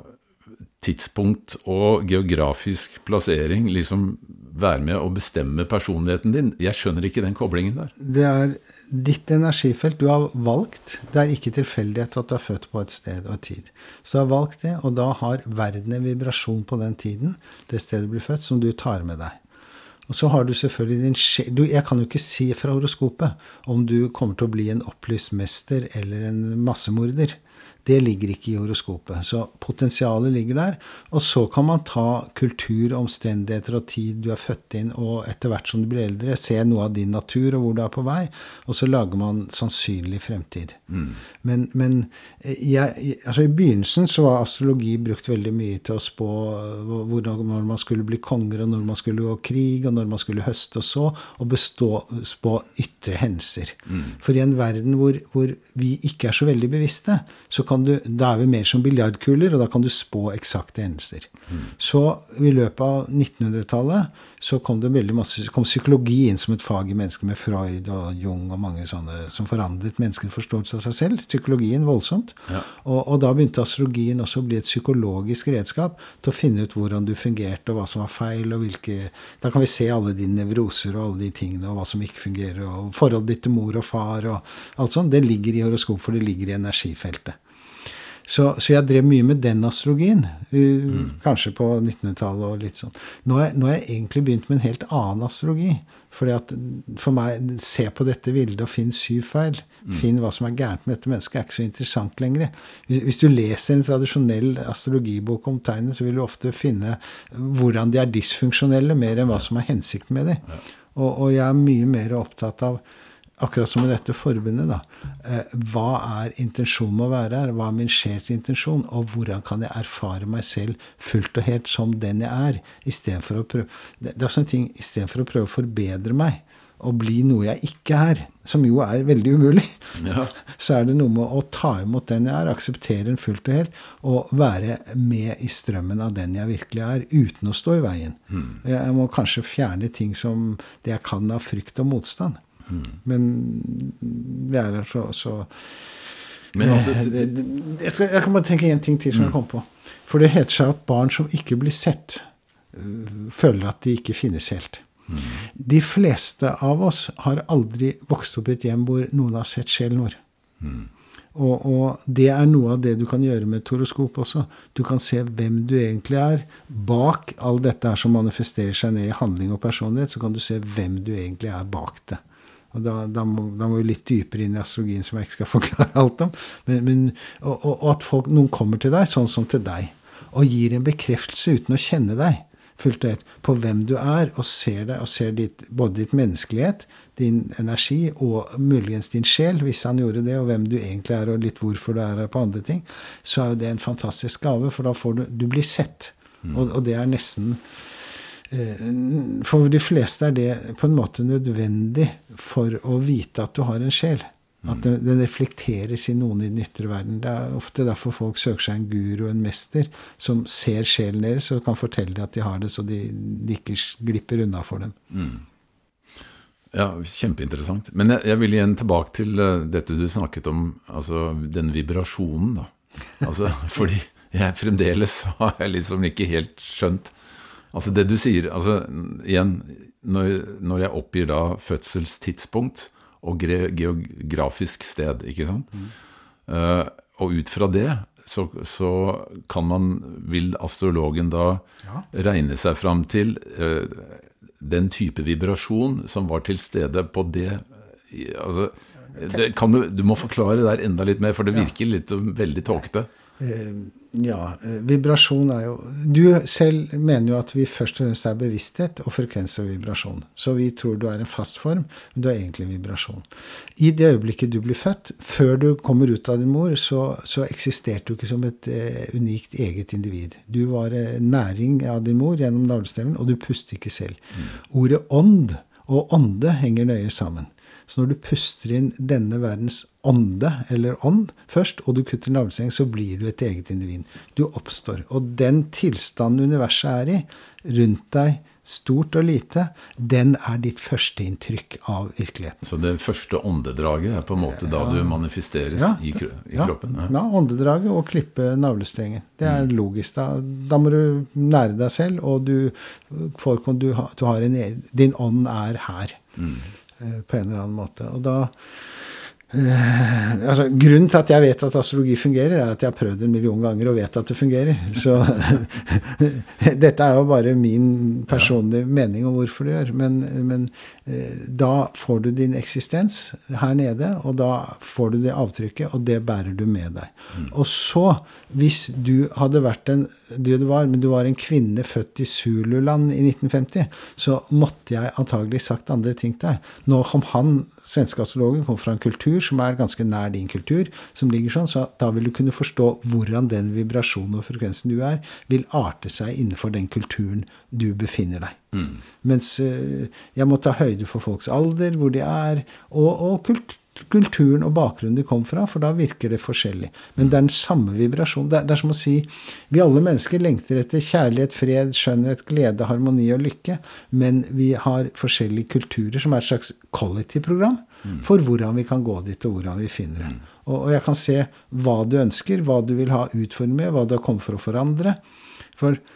tidspunkt og geografisk plassering liksom være med å bestemme personligheten din. Jeg skjønner ikke den koblingen der. Det er ditt energifelt. Du har valgt. Det er ikke tilfeldighet at du er født på et sted og en tid. Så du har valgt det, og da har verden en vibrasjon på den tiden, det stedet du blir født, som du tar med deg. Og så har du selvfølgelig din sjel Jeg kan jo ikke si fra horoskopet om du kommer til å bli en opplyst mester eller en massemorder. Det ligger ikke i horoskopet. Så potensialet ligger der. Og så kan man ta kultur, omstendigheter og tid du er født inn, og etter hvert som du blir eldre, se noe av din natur og hvor du er på vei, og så lager man sannsynlig fremtid. Mm. Men, men eh, jeg, altså i begynnelsen så var astrologi brukt veldig mye til å spå eh, hvor, når man skulle bli konger, og når man skulle gå krig, og når man skulle høste og så, og bestå, spå ytre hendelser. Mm. For i en verden hvor, hvor vi ikke er så veldig bevisste, så kan du, da er vi mer som biljardkuler, og da kan du spå eksakte hendelser. Mm. Så i løpet av 1900-tallet så kom det veldig masse, kom psykologi inn som et fag i mennesker, med Freud og Jung og mange sånne som forandret menneskets forståelse av seg selv. Psykologien voldsomt. Ja. Og, og, da begynte astrologien også å bli et psykologisk redskap til å finne ut hvordan du fungerte, og hva som var feil, og hvilke Da kan vi se alle dine nevroser og alle de tingene, og hva som ikke fungerer, og forholdet ditt til mor og far og alt sånt. Det ligger i horoskop, for det ligger i energifeltet. Så, så, jeg drev mye med den astrologien. Mm. Kanskje på 1900-tallet og litt sånn. Nå har, jeg egentlig begynt med en helt annen astrologi. Fordi at For meg, se på dette bildet og finn syv feil. Mm. Finn hva som er gærent med dette mennesket, er ikke så interessant lenger. Hvis, hvis, du leser en tradisjonell astrologibok om tegnet, så vil du ofte finne hvordan de er dysfunksjonelle, mer enn hva som er hensikten med dem. Og, og jeg er mye mer opptatt av akkurat som med dette forbundet, da. Eh, hva er intensjonen med å være her? Hva er min sjels intensjon? Og hvordan kan jeg erfare meg selv fullt og helt som den jeg er? Istedenfor å prøve Det er også en ting istedenfor å prøve å forbedre meg og bli noe jeg ikke er, som jo er veldig umulig, ja. (laughs) så er det noe med å ta imot den jeg er, akseptere den fullt og helt, og være med i strømmen av den jeg virkelig er, uten å stå i veien. Mm. Jeg må kanskje fjerne ting som det jeg kan av frykt og motstand. Men vi er her så, så Men altså, jeg, skal, jeg, kan bare tenke én ting til som jeg kom på. For det heter seg at barn som ikke blir sett, øh, føler at de ikke finnes helt. Mm. De fleste av oss har aldri vokst opp i et hjem hvor noen har sett sjelen vår. Mm. Og, og, det er noe av det du kan gjøre med et toroskop også. Du kan se hvem du egentlig er. Bak all dette her som manifesterer seg ned i handling og personlighet, så kan du se hvem du egentlig er bak det. Og da, da, må, da, må, vi litt dypere inn i astrologien, som jeg ikke skal (laughs) forklare alt om. Men, men, og, og, at folk, noen kommer til deg, sånn som til deg, og gir en bekreftelse uten å kjenne deg fullt og helt på hvem du er, og ser deg, og ser ditt, både ditt menneskelighet, din energi og muligens din sjel, hvis han gjorde det, og hvem du egentlig er, og litt hvorfor du er her på andre ting, så er jo det en fantastisk gave, for da får du Du blir sett. Mm. Og, og det er nesten for de fleste er det på en måte nødvendig for å vite at du har en sjel. At mm. den reflekteres i noen i den ytre verden. Det er ofte derfor folk søker seg en guru, en mester, som ser sjelen deres og kan fortelle dem at de har det, så de, de ikke glipper unna for dem. Mm. Ja, kjempeinteressant. Men jeg, jeg, vil igjen tilbake til uh, dette du snakket om, altså den vibrasjonen, da. Altså, (laughs) fordi jeg fremdeles har jeg liksom ikke helt skjønt Altså det du sier altså Igjen, når, når jeg oppgir da fødselstidspunkt og geografisk sted, ikke sant mm. uh, Og ut fra det så, så, kan man, vil astrologen da ja. regne seg fram til uh, den type vibrasjon som var til stede på det altså, det, du, du, må forklare der enda litt mer, for det virker litt veldig tåkete. Eh, ja, eh, vibrasjon er jo Du selv mener jo at vi først og fremst er bevissthet og frekvens og vibrasjon. Så vi tror du er en fast form, men du er egentlig en vibrasjon. I det øyeblikket du blir født, før du kommer ut av din mor, så, så eksisterte du ikke som et eh, unikt eget individ. Du var eh, næring av din mor gjennom navlestemmen, og du puster ikke selv. Mm. Ordet ånd og ånde henger nøye sammen. Så når du puster inn denne verdens ånde, eller ånd, først, og du kutter navlestrengen, så blir du et eget individ. Du oppstår. Og den tilstanden universet er i, rundt deg, stort og lite, den er ditt førsteinntrykk av virkeligheten. Så det første åndedraget er på en måte da du manifesteres ja, i, i, kroppen? Ja. ja, åndedraget og klippe navlestrengen. Det er mm. logisk. Da. da må du nære deg selv, og du, folk, du, du har en, e, din ånd er her. Mm. Eh, på en eller annen måte. Og da Uh, altså, grunnen til at jeg vet at astrologi fungerer, er at jeg har prøvd en million ganger og vet at det fungerer. Så (laughs) dette er jo bare min personlige mening om hvorfor det gjør. Men, men da får du din eksistens her nede, og da får du det avtrykket, og det bærer du med deg. Mm. Og så, hvis du hadde vært en du var, men du var en kvinne født i Zululand i 1950, så måtte jeg antagelig sagt andre ting til deg. Nå kom han svenske astrologen kom fra en kultur som er ganske nær din kultur, som ligger sånn, så da vil du kunne forstå hvordan den vibrasjonen og frekvensen du er, vil arte seg innenfor den kulturen du befinner deg. Mens uh, jeg må ta høyde for folks alder, hvor de er, og, og kult, kulturen og bakgrunnen de kom fra, for da virker det forskjellig. Men det er den samme vibrasjonen. Det, det er, som å si vi alle mennesker lengter etter kjærlighet, fred, skjønnhet, glede, harmoni og lykke, men vi har forskjellige kulturer som er et slags kollektivprogram mm. for hvordan vi kan gå dit, og hvordan vi finner det. Og, og, jeg kan se hva du ønsker, hva du vil ha utformet, hva du har kommet for å forandre. For eh,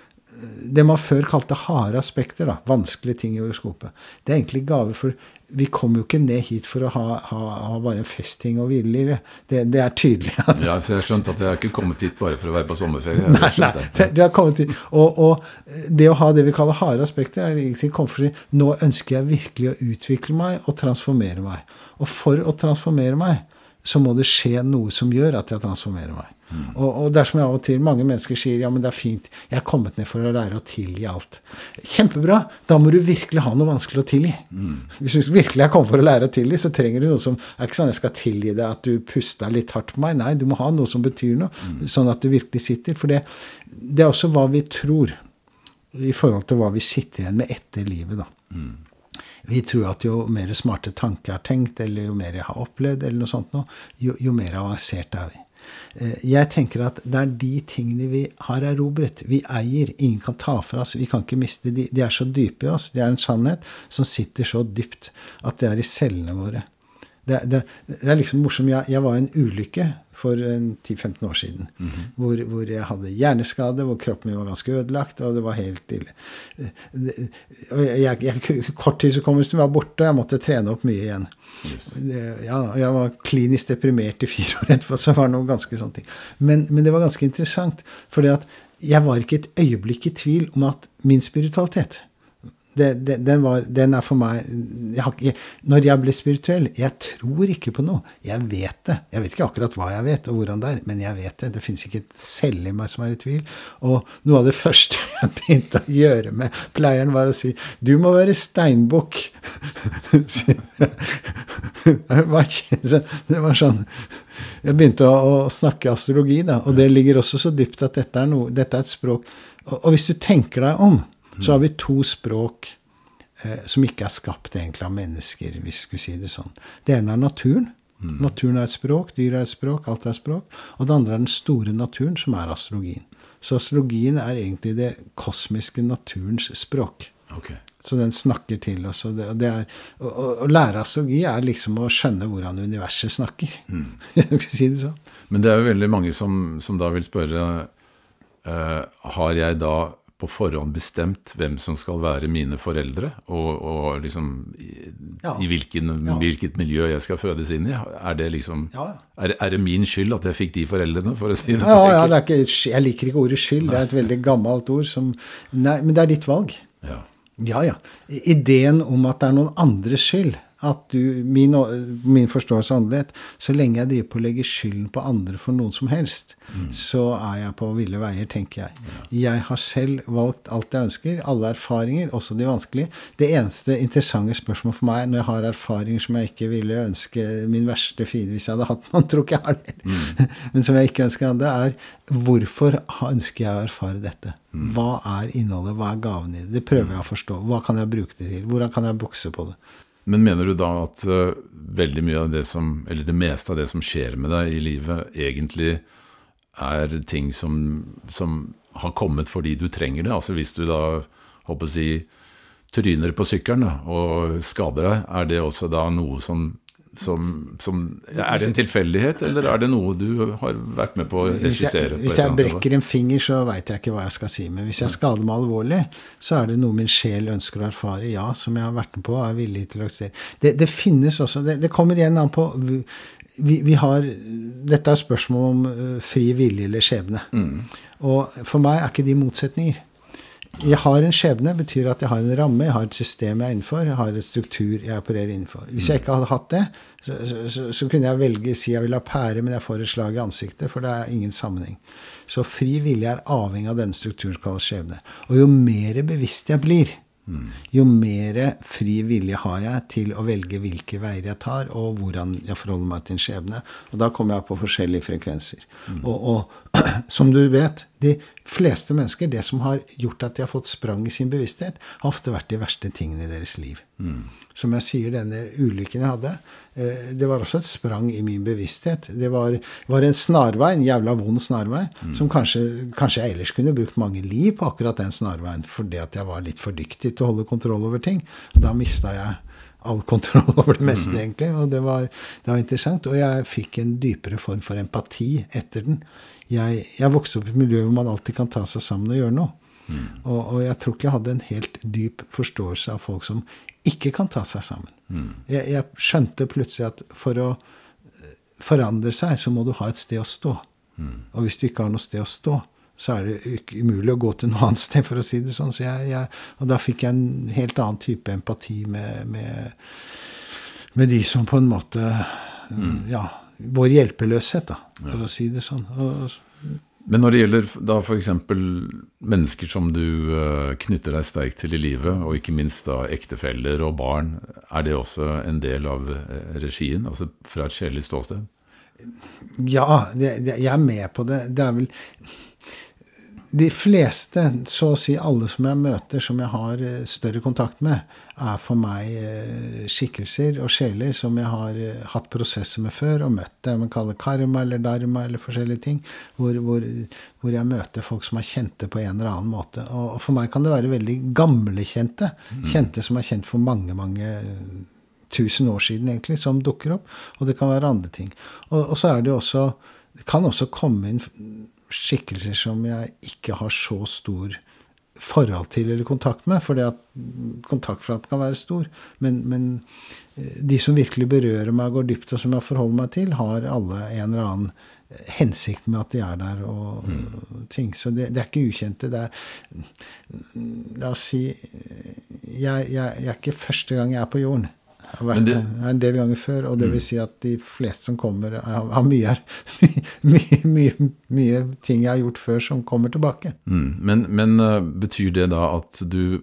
det man før kalte harde aspekter, da, vanskelige ting i horoskopet, det er egentlig gave for vi kommer jo ikke ned hit for å ha, ha, ha bare en festting og hvileliv. Det, det, er tydelig. (laughs) ja, så Jeg har skjønt at jeg har ikke kommet hit bare for å være på sommerferie. Nei, nei, det, har kommet hit. Og, og, det å ha det vi kaller harde aspekter, er egentlig for å nå ønsker jeg virkelig å utvikle meg og transformere meg. Og for å transformere meg, så må det skje noe som gjør at jeg transformerer meg. Mm. Og, og dersom jeg av og til mange mennesker sier ja, men det er fint, jeg er kommet ned for å lære å tilgi alt. Kjempebra. Da må du virkelig ha noe vanskelig å tilgi. Mm. Hvis du virkelig er kommet for å lære å tilgi, så trenger du noe som er ikke sånn jeg skal tilgi deg at du pusta litt hardt på meg. Nei, du må ha noe som betyr noe, mm. sånn at du virkelig sitter. For det, det, er også hva vi tror i forhold til hva vi sitter igjen med etter livet, da. Vi tror at jo mer smarte tanker jeg har tenkt, eller jo mer jeg har opplevd, eller noe sånt noe, jo, jo mer avansert er vi. Eh, jeg tenker at det er de tingene vi har erobret. Vi eier. Ingen kan ta fra oss. Vi kan ikke miste de. De er så dype i oss. Det er en sannhet som sitter så dypt at det er i cellene våre. Det, det, det er liksom morsomt. Jeg, jeg var i en ulykke for 10-15 år siden. Mm -hmm. hvor, hvor, jeg hadde hjerneskade, hvor kroppen min var ganske ødelagt, og det var helt ille. Og jeg, jeg, Korttidshukommelsen var borte, og jeg måtte trene opp mye igjen. Yes. Ja, jeg var klinisk deprimert i fire år etterpå, så det var noe ganske sånne ting. Men, men det var ganske interessant, for jeg var ikke et øyeblikk i tvil om at min spiritualitet det, det, den, var, den, er for meg jeg jeg, Når jeg blir spirituell Jeg tror ikke på noe. Jeg vet det. Jeg vet ikke akkurat hva jeg vet, og hvordan det er, men jeg vet det. Det fins ikke et celle i meg som er i tvil. Og noe av det (laughs) første jeg begynte å gjøre med pleieren, var å si Du må være steinbukk. (laughs) det var sånn Jeg begynte å, å, snakke astrologi, da, og det ligger også så dypt at dette er, noe, dette er et språk og, og hvis du tenker deg om så har vi to språk eh, som ikke er skapt egentlig av mennesker, hvis vi skulle si det sånn. Det ene er naturen. Mm. Naturen er et språk, dyr er et språk, alt er et språk. Og det andre er den store naturen, som er astrologien. Så astrologien er egentlig det kosmiske naturens språk. Okay. Så den snakker til oss. Og det, og det er, å, å, lære astrologi er liksom å skjønne hvordan universet snakker. Mm. (laughs) si det sånn. Men det er jo veldig mange som, som da vil spørre uh, Har jeg da på forhånd bestemt hvem som skal være mine foreldre, og, og liksom i, ja. i hvilken, ja. hvilket miljø jeg skal fødes inn i? Er det liksom ja. er, er, det min skyld at jeg fikk de foreldrene, for å si det Ja, ja det ikke, jeg liker ikke ordet skyld. Nei. Det er et veldig gammelt ord som Nei, men det er ditt valg. Ja. ja, ja. Ideen om at det er noen andres skyld at du, min, min forståelse av åndelighet Så lenge jeg driver på å legge skylden på andre for noen som helst, mm. så er jeg på ville veier, tenker jeg. Ja. Jeg har selv valgt alt jeg ønsker. Alle erfaringer, også de vanskelige. Det eneste interessante spørsmålet for meg når jeg har erfaringer som jeg ikke ville ønske min verste fiende hvis jeg hadde hatt noen, (laughs) tror ikke jeg har det, mm. (laughs) men som jeg ikke ønsker andre, er hvorfor ønsker jeg å erfare dette? Mm. Hva er innholdet? Hva er gaven i det? Det prøver jeg å forstå. Hva kan jeg bruke det til? Hvordan kan jeg bukse på det? Men mener du da at uh, veldig mye av det som, eller det meste av det som skjer med deg i livet, egentlig er ting som, som har kommet fordi du trenger det? Altså hvis du da håper å si tryner på sykkelen og skader deg, er det også da noe som som, som, Er det en tilfeldighet, eller er det noe du har vært med på å regissere? Hvis jeg, hvis jeg brekker en finger, så veit jeg ikke hva jeg skal si. Men hvis jeg skader meg alvorlig, så er det noe min sjel ønsker å erfare, ja, som jeg har vært med på og er villig til å akseptere. Det, det, finnes også det, det, kommer igjen an på vi, vi har, Dette er spørsmål om uh, fri vilje eller skjebne. Mm. Og for meg er ikke de motsetninger jeg har en skjebne betyr at jeg har en ramme, jeg har et system jeg er innenfor, jeg har et struktur jeg opererer innenfor. Hvis jeg ikke hadde hatt det, så, så, så kunne jeg velge si jeg vil ha pære, men jeg får et slag i ansiktet, for det er ingen sammenheng. Så fri vilje er avhengig av denne strukturen som kalles skjebne. Og jo mer bevisst jeg blir, jo mer fri vilje har jeg til å velge hvilke veier jeg tar, og hvordan jeg forholder meg til en skjebne. Og da kommer jeg på forskjellige frekvenser. Mm. Og, og, (clears throat) som du vet, de fleste mennesker, det som har gjort at de har fått sprang i sin bevissthet, har ofte vært de verste tingene i deres liv. Mm. Som jeg sier, denne ulykken jeg hadde, Eh, det var også et sprang i min bevissthet. Det var, var en snarvei, en jævla vond snarvei, mm. som kanskje, kanskje, jeg ellers kunne brukt mange liv på akkurat den snarveien, fordi at jeg var litt for dyktig til å holde kontroll over ting. Da mista jeg all kontroll (laughs) over det meste, mm. egentlig. Og det var, det var, interessant. Og jeg fikk en dypere form for empati etter den. Jeg, jeg vokste opp i et miljø hvor man alltid kan ta seg sammen og gjøre noe. Mm. Og, og, jeg tror ikke jeg hadde en helt dyp forståelse av folk som ikke kan ta seg sammen. Mm. Jeg, jeg, skjønte plutselig at for å eh, forandre seg, så må du ha et sted å stå. Mm. Og hvis du ikke har noe sted å stå, så er det ikke umulig å gå til noe (laughs) annet sted, for å si det sånn. Så jeg, jeg, og da fikk jeg en helt annen type empati med, med, med de som på en måte mm. Ja, vår hjelpeløshet, da, for ja. å si det sånn. Og, men når det gjelder da f.eks. mennesker som du uh, knytter deg sterkt til i livet, og ikke minst da ektefeller og barn, er det også en del av uh, regien? Altså fra et sjelelig ståsted? Ja, det, det, jeg er med på det. Det er vel De fleste, så å si alle som jeg møter, som jeg har uh, større kontakt med, er for meg eh, skikkelser og sjeler som jeg har eh, hatt prosesser med før og møtt. Det man kaller karma eller dharma eller forskjellige ting. Hvor, hvor, hvor, jeg møter folk som har kjent det på en eller annen måte. Og, for meg kan det være veldig gamle kjente. Mm. Kjente som er kjent for mange, mange tusen år siden, egentlig, som dukker opp. Og det kan være andre ting. Og, og så er det jo også Det kan også komme inn skikkelser som jeg ikke har så stor forhold til eller kontakt med, for at kontaktflaten kan være stor. Men, men, eh, de som virkelig berører meg og går dypt, og som jeg forholder meg til, har alle en eller annen hensikt med at de er der og mm. ting. Så det, det, er ikke ukjente. Det er La oss si jeg, jeg, jeg er ikke første gang jeg er på jorden. Jeg har vært det, en del ganger før, og det vil mm. si at de fleste som kommer, har mye, mye, (laughs) mye, mye ting jeg har gjort før, som kommer tilbake. Mm. Men, men, eh, betyr det da at du,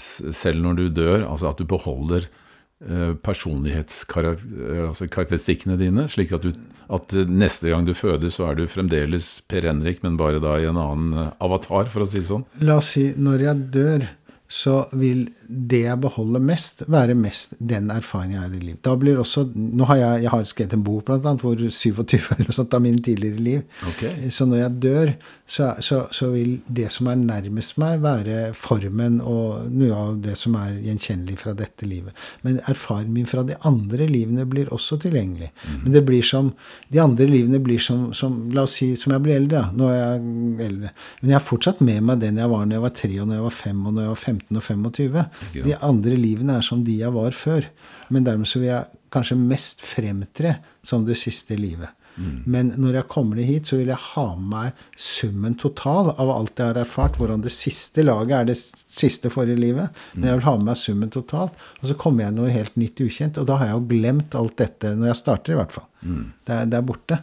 selv når du dør, altså at du beholder eh, personlighetskarakteristikkene altså dine, slik at, du, at neste gang du fødes, så er du fremdeles Per Henrik, men bare da i en annen eh, avatar, for å si det sånn? La oss si når jeg dør, så vil det jeg beholder mest, være mest den erfaringen jeg har i livet. Da blir også, nå har Jeg, jeg har skrevet en bok blant annet, hvor 27 eller sånt av mine tidligere liv. Okay. Så når jeg dør, så, så, så, vil det som er nærmest meg, være formen og noe av det som er gjenkjennelig fra dette livet. Men erfaringen min fra de andre livene blir også tilgjengelig. Mm. Men det blir som, de andre livene blir som, som La oss si som jeg blir eldre. Nå er jeg eldre. Men jeg har fortsatt med meg den jeg var når jeg var tre, og når jeg var fem, og når jeg var 15 og 25. De andre livene er som de jeg var før. Men dermed så vil jeg kanskje mest fremtre som det siste livet. Mm. Men når jeg kommer ned hit, så vil jeg ha med meg summen total av alt jeg har erfart. Hvordan det siste laget er det siste forrige livet. Men jeg vil ha med meg summen totalt. Og så kommer jeg noe helt nytt ukjent. Og da har jeg jo glemt alt dette, når jeg starter i hvert fall. Mm. Det, er, det, er, borte.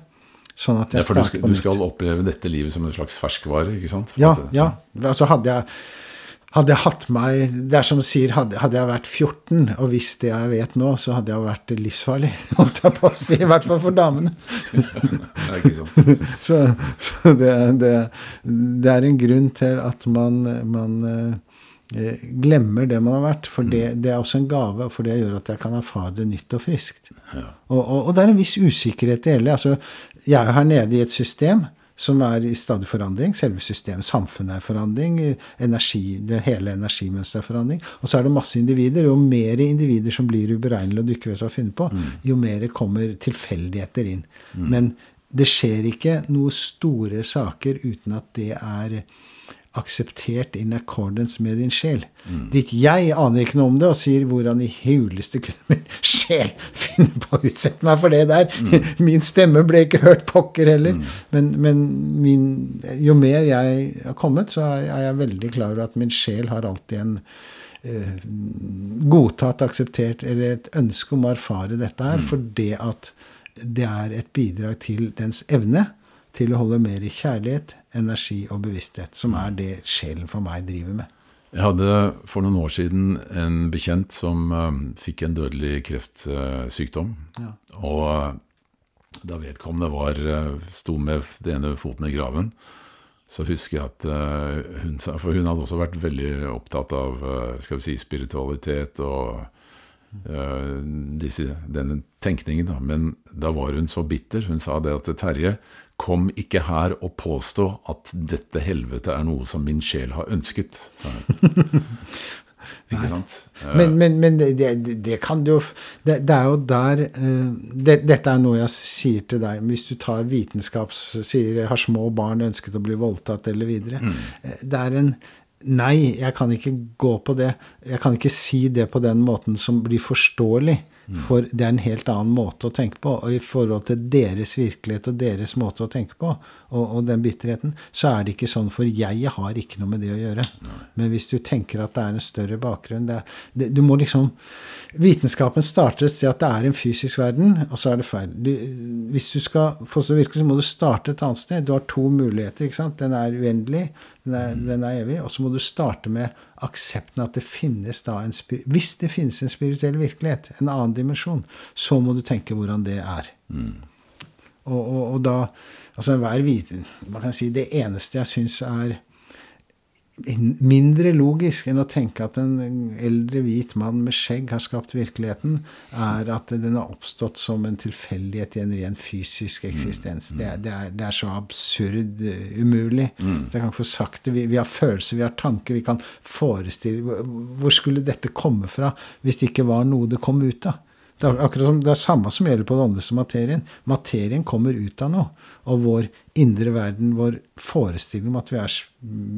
Sånn at jeg for du skal, du skal oppleve dette livet som en slags ferskvare, ikke sant? For ja. Ja. Altså hadde jeg hadde jeg hatt meg Det er som du sier, hadde, hadde, jeg vært 14 og visst det jeg vet nå, så hadde jeg vært livsfarlig. (laughs) Holdt jeg på å si. I hvert fall for damene. (laughs) det er ikke sånn. (laughs) så, så det, det, det, er en grunn til at man, man eh, glemmer det man har vært. For det, mm. det, er også en gave, for det gjør at jeg kan erfare det nytt og friskt. Ja. Og, og, og, det er en viss usikkerhet i hele. Altså, jeg er her nede i et system som er i stadig forandring. Selve systemet, samfunnet er forandring. Energi, det hele energimønsteret er forandring. Og så er det masse individer. Jo mer individer som blir uberegnelige og du ikke vet hva å finne på, mm. jo mer kommer tilfeldigheter inn. Mm. Men det skjer ikke noen store saker uten at det er akseptert in accordance med din sjel. Mm. Ditt jeg aner ikke noe om det og sier 'hvordan i huleste kunne min sjel finne på å utsette meg for det der'? Mm. (laughs) Min stemme ble ikke hørt pokker heller. Mm. Men, men min, jo mer jeg har kommet, så er, jeg veldig klar over at min sjel har alltid en eh, godtatt, akseptert, eller et ønske om å erfare dette her, for det at det er et bidrag til dens evne til å holde mer i kjærlighet, energi og bevissthet, som er det sjelen for meg driver med. Jeg hadde for noen år siden en bekjent som uh, fikk en dødelig kreftsykdom. Uh, ja. Og uh, da vedkommende var, sto med den ene foten i graven, så husker jeg at hun sa For hun hadde også vært veldig opptatt av skal vi si, spiritualitet og disse, denne tenkningen. Da. Men da var hun så bitter. Hun sa det at Terje, Kom ikke her og påstå at dette helvete er noe som min sjel har ønsket. (laughs) ikke sant? Men, men, men det, det, kan du jo det, det, er jo der uh, det, Dette er noe jeg sier til deg. Hvis du tar vitenskaps... Sier har små barn ønsket å bli voldtatt, eller videre. Mm. Eh, det er en Nei, jeg kan ikke gå på det. Jeg kan ikke si det på den måten som blir forståelig. For det er en helt annen måte å tenke på. Og i forhold til deres virkelighet og deres måte å tenke på, og, og den bitterheten, så er det ikke sånn. For jeg har ikke noe med det å gjøre. Men hvis du tenker at det er en større bakgrunn det, det, Du må liksom Vitenskapen starter et sted at det er en fysisk verden, og så er det feil. Du, hvis du skal få det virkelig, så må du starte et annet sted. Du har to muligheter. ikke sant? Den er uendelig, den er, mm. den er evig. Og så må du starte med aksepten at det finnes da en Hvis det finnes en spirituell virkelighet, en annen dimensjon, så må du tenke hvordan det er. Mm. Og, og, og, da Altså enhver vite, Hva kan jeg si Det eneste jeg syns er mindre logisk enn å tenke at en eldre hvit mann med skjegg har skapt virkeligheten, er at den har oppstått som en tilfeldighet i en ren fysisk eksistens. Mm. Det, er, det, er, det, er, så absurd uh, umulig. Mm. Jeg kan få sagt det. Vi, vi, har følelser, vi har tanker, vi kan forestille Hvor skulle dette komme fra hvis det ikke var noe det kom ut av? Det er akkurat som det er samme som gjelder på det andre som materien. Materien kommer ut av noe. Og vår indre verden, vår forestilling om at vi er,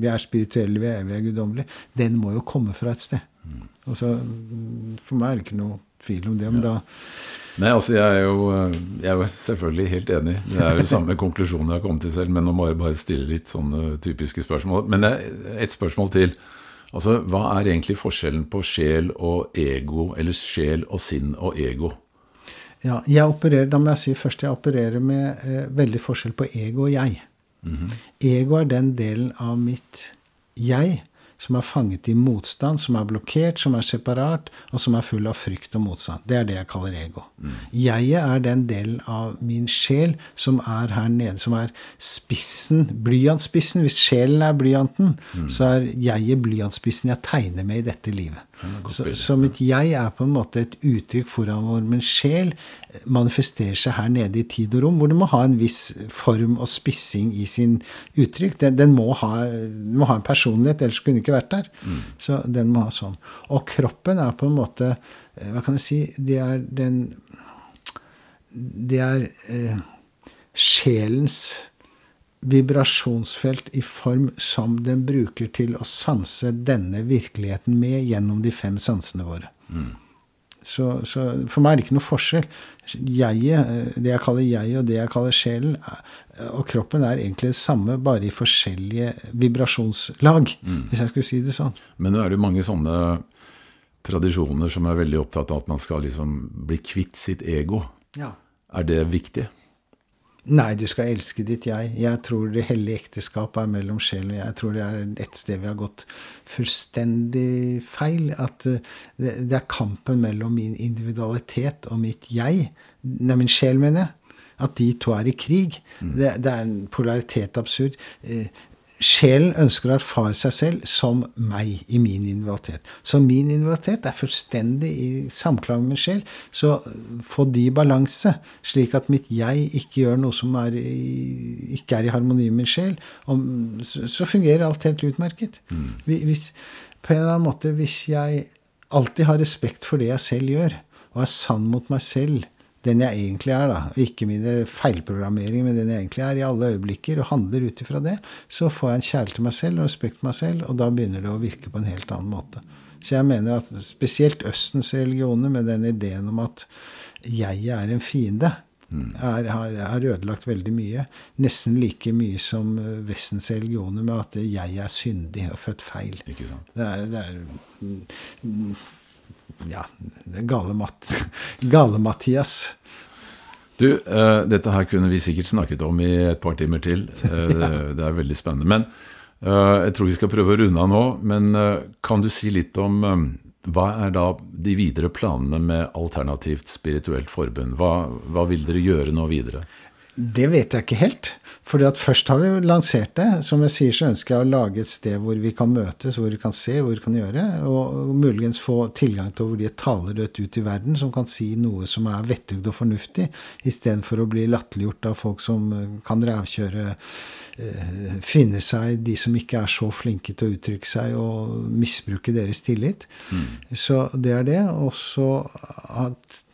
vi er spirituelle, vi er evige, guddommelige, den må jo komme fra et sted. Mm. Og så, For meg er det ikke noe tvil om det. Men da Nei, altså jeg er, jo, jeg er jo selvfølgelig helt enig. Det er jo samme konklusjon jeg har kommet til selv, men nå må jeg bare stille litt sånne typiske spørsmål. Men et spørsmål til. Altså, Hva er egentlig forskjellen på sjel og ego, eller sjel og sinn og ego? Ja, jeg opererer, Da må jeg si først jeg opererer med eh, veldig forskjell på ego og jeg. Mm -hmm. Ego er den delen av mitt jeg som er fanget i motstand, som er blokkert, som er separat, og som er full av frykt og motstand. Det er det jeg kaller ego. Mm. Jeget er den delen av min sjel som er her nede, som er spissen, blyantspissen. Hvis sjelen er blyanten, mm. så er jeget blyantspissen jeg tegner med i dette livet. Så, så, mitt jeg er på en måte et uttrykk foran hvor min sjel manifesterer seg her nede i tid og rom, hvor det må ha en viss form og spissing i sin uttrykk. Den, den må, ha, må, ha, en personlighet, ellers kunne den ikke vært der. Mm. Så den må ha sånn. Og kroppen er på en måte eh, Hva kan jeg si? Det er den Det er eh, sjelens vibrasjonsfelt i form som den bruker til å sanse denne virkeligheten med gjennom de fem sansene våre. Mm. Så, så, for meg er det ikke noe forskjell. Jeget, det jeg kaller jeg og det jeg kaller sjelen, og kroppen er egentlig det samme, bare i forskjellige vibrasjonslag, mm. hvis jeg skulle si det sånn. Men nå er det jo mange sånne tradisjoner som er veldig opptatt av at man skal liksom bli kvitt sitt ego. Ja. Er det viktig? Nei, du skal elske ditt jeg. Jeg tror det hellige ekteskapet er mellom sjelen og jeg. Jeg tror det er et sted vi har gått fullstendig feil. At eh, det er kampen mellom min individualitet og mitt jeg. Nei, min sjel, mener jeg. At de to er i krig. Mm. Det, det, er en polaritet absurd. Eh, sjelen ønsker å erfare seg selv som meg i min individualitet. Så min individualitet er fullstendig i samklang med sjel. Så få de i balanse, slik at mitt jeg ikke gjør noe som er i, ikke er i harmoni med min sjel, om, så, så, fungerer alt helt utmerket. Mm. Hvis, på en eller annen måte, hvis jeg alltid har respekt for det jeg selv gjør, og er sann mot meg selv den jeg egentlig er, da. Ikke mine feilprogrammeringer, men den jeg egentlig er i alle øyeblikker, og handler ut ifra det, så får jeg en kjærlighet til meg selv og respekt for meg selv, og da begynner det å virke på en helt annen måte. Så jeg mener at spesielt Østens religioner, med den ideen om at jeg er en fiende, mm. er, har, har, ødelagt veldig mye. Nesten like mye som Vestens religioner med at jeg er syndig og født feil. Det er, det er mm, ja, gale-Mathias. Gale (laughs) du, uh, dette her kunne vi sikkert snakket om i et par timer til. Uh, det, det, er veldig spennende. Men uh, jeg tror vi skal prøve å runde av nå. Men kan du si litt om um, hva er da de videre planene med Alternativt spirituelt forbund? Hva, hva vil dere gjøre nå videre? Det vet jeg ikke helt. Fordi at Først har vi lansert det. Som jeg sier, så ønsker jeg å lage et sted hvor vi kan møtes, hvor vi kan se, hvor vi kan gjøre. Og muligens få tilgang til hvor de taler rødt ut i verden, som kan si noe som er vettugd og fornuftig, istedenfor å bli latterliggjort av folk som eh, kan rævkjøre eh, finne seg de som ikke er så flinke til å uttrykke seg, og misbruke deres tillit. Mm. Så det er det. Og så at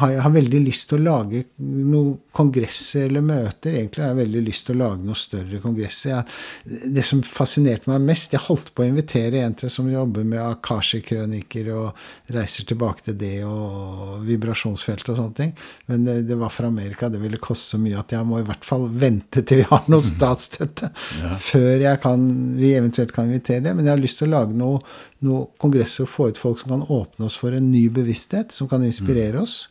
har jeg har veldig lyst til å lage noen kongresser eller møter. Egentlig har jeg veldig lyst til å lage noen større kongresser. Jeg, det som fascinerte meg mest Jeg holdt på å invitere en til som jobber med Akashi-krøniker og reiser tilbake til det og vibrasjonsfelt og sånne ting. Men det, det, var fra Amerika. Det ville koste så mye at jeg må i hvert fall vente til vi har noe (laughs) statsstøtte ja. før kan, vi eventuelt kan invitere det. Men jeg har lyst til å lage noe, noe kongresser og få ut folk som kan åpne oss for en ny bevissthet, som kan inspirere mm. oss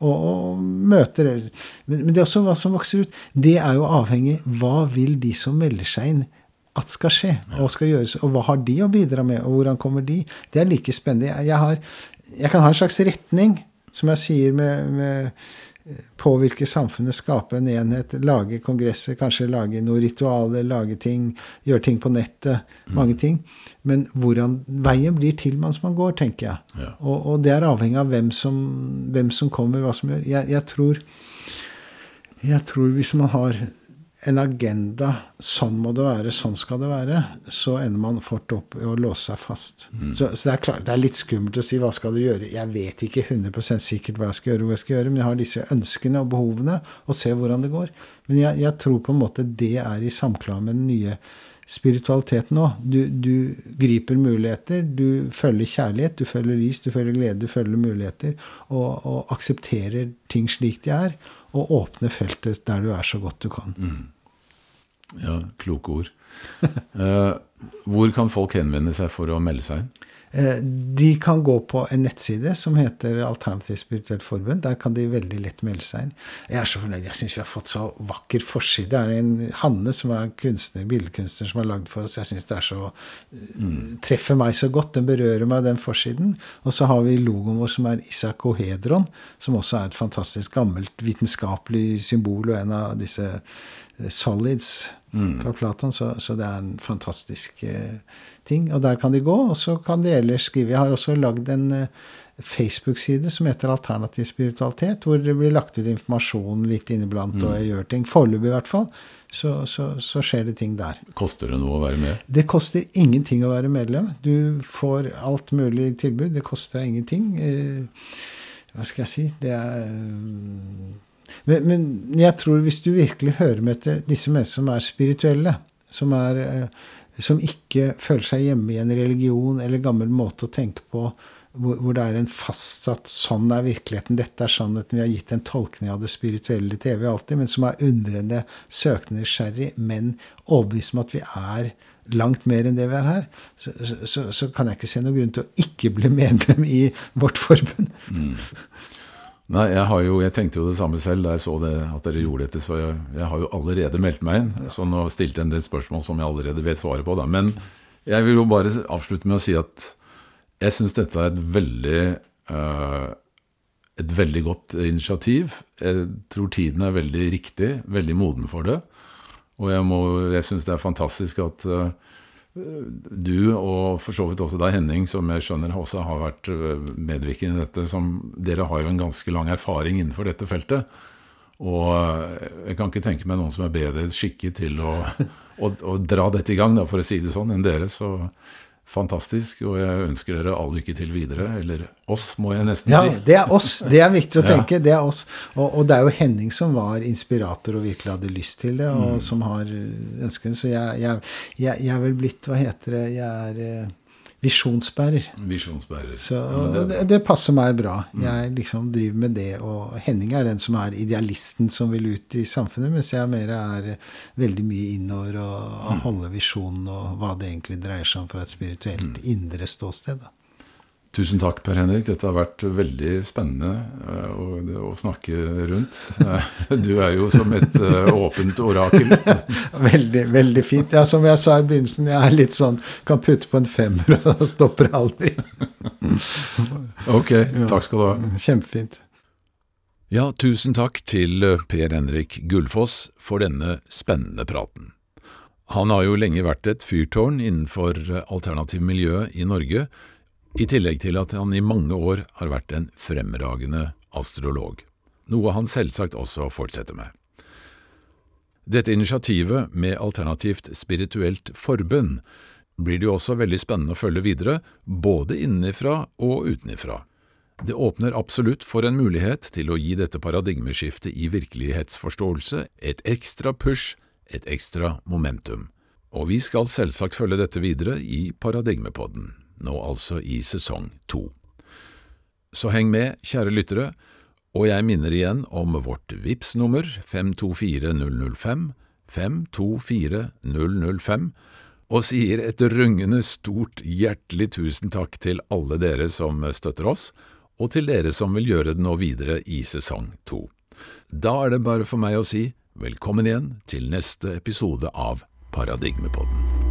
og, og møter men, men det er også hva som vokser ut. Det er jo avhengig Hva vil de som melder seg inn, at skal skje? Og skal gjøres, og hva har de å bidra med, og hvordan kommer de? Det er like spennende. Jeg, har, jeg kan ha en slags retning, som jeg sier med, med påvirke samfunnet, skape en enhet, lage kongresser, kanskje lage noen ritualer, lage ting, gjøre ting på nettet. Mm. Mange ting. Men hvordan veien blir til mens man går, tenker jeg. Ja. Og, og, det er avhengig av hvem som, hvem som kommer, hva som gjør. Jeg, jeg, tror, jeg tror hvis man har en agenda sånn må det være, sånn skal det være, så ender man fort opp i å låse seg fast. Mm. Så, så, det er klart, det er litt skummelt å si hva skal du gjøre. Jeg vet ikke 100 sikkert hva jeg skal gjøre, hvor jeg skal gjøre, men jeg har disse ønskene og behovene, og ser hvordan det går. Men jeg, jeg, tror på en måte det er i samklang med den nye spiritualiteten òg. Du, du, griper muligheter, du følger kjærlighet, du følger lys, du følger glede, du følger muligheter, og, og aksepterer ting slik de er og åpne feltet der du er så godt du kan. Mm. Ja, kloke ord. (laughs) eh, hvor kan folk henvende seg for å melde seg inn? Eh, de kan gå på en nettside som heter Alternativt spirituelt forbund. Der kan de veldig lett melde seg inn. Jeg er så fornøyd. Jeg syns vi har fått så vakker forside. Det er en Hanne som er kunstner, billedkunstner som har lagd for oss. Jeg syns det er så mm. treffer meg så godt. Den berører meg, den forsiden. Og så har vi logoen vår som er isakohedron, som også er et fantastisk gammelt vitenskapelig symbol og en av disse eh, solids fra Platon. Så, så, det er en fantastisk eh, ting. Og der kan de gå, og så kan de ellers skrive. Jeg har også lagd en uh, Facebook-side som heter Alternativ spiritualitet, hvor det blir lagt ut informasjon litt inniblant, mm. og jeg gjør ting. Foreløpig, i hvert fall. Så, så, så, skjer det ting der. Koster det noe å være med? Det koster ingenting å være medlem. Du får alt mulig tilbud. Det koster deg ingenting. Eh, hva skal jeg si? Det er men, men, jeg tror hvis du virkelig hører med til disse menneskene som er spirituelle, som er eh, som ikke føler seg hjemme i en religion eller gammel måte å tenke på, hvor, hvor, det er en fastsatt 'sånn er virkeligheten', 'dette er sannheten', vi har gitt en tolkning av det spirituelle til evig alltid, men som er undrende, søkende, nysgjerrig, men overbevist om at vi er langt mer enn det vi er her, så, så, så, kan jeg ikke se noen grunn til å ikke bli medlem i vårt forbund. Mm. Nei, jeg, jo, jeg, tenkte jo det samme selv da jeg så det, at dere gjorde dette, så jeg, jeg, har jo allerede meldt meg inn. Så nå stilte jeg en del spørsmål som jeg allerede vet svaret på. Da. Men jeg vil jo bare avslutte med å si at jeg syns dette er et veldig, uh, et veldig godt initiativ. Jeg tror tiden er veldig riktig, veldig moden for det. Og jeg, må, jeg syns det er fantastisk at uh, du, og for så vidt også deg, Henning, som jeg skjønner også har vært medvirkende i dette, som, dere har jo en ganske lang erfaring innenfor dette feltet. Og jeg kan ikke tenke meg noen som er bedre skikket til å, (laughs) å, å dra dette i gang, da, for å si det sånn, enn dere. Så fantastisk, og jeg ønsker dere all lykke til videre. Eller oss, må jeg nesten ja, si. Ja, det er oss. Det er viktig å (laughs) tenke. Ja. Det er oss. Og, og, det er jo Henning som var inspirator og virkelig hadde lyst til det, og mm. som har ønsket Så jeg, jeg, jeg, jeg, er vel blitt Hva heter det? Jeg er eh, Visjonsbærer. Visjonsbærer. Så det, det, passer meg bra. Mm. Jeg liksom driver med det, og Henning er den som er idealisten som vil ut i samfunnet, mens jeg mer er veldig mye innover og mm. holde visjonen og hva det egentlig dreier seg om fra et spirituelt mm. indre ståsted. da. Tusen takk, Per Henrik. Dette har vært veldig spennende eh, å, å, snakke rundt. Eh, du er jo som et eh, åpent orakel. (laughs) veldig, veldig fint. Ja, som jeg sa i begynnelsen, jeg er litt sånn Kan putte på en femmer og stopper aldri. (laughs) ok. Takk skal du ha. Kjempefint. Ja, tusen takk til Per Henrik Gullfoss for denne spennende praten. Han har jo lenge vært et fyrtårn innenfor alternativ miljø i Norge i tillegg til at han i mange år har vært en fremragende astrolog, noe han selvsagt også fortsetter med. Dette initiativet med alternativt spirituelt forbund blir det jo også veldig spennende å følge videre, både innenfra og utenfra. Det åpner absolutt for en mulighet til å gi dette paradigmeskiftet i virkelighetsforståelse et ekstra push, et ekstra momentum. Og vi skal selvsagt følge dette videre i Paradigmepodden nå altså i sesong to. Så heng med, kjære lyttere, og jeg minner igjen om vårt VIPS nummer 524005, 524005, og sier et rungende stort hjertelig tusen takk til alle dere som støtter oss, og til dere som vil gjøre det nå videre i sesong to. Da er det bare for meg å si velkommen igjen til neste episode av Paradigmepodden.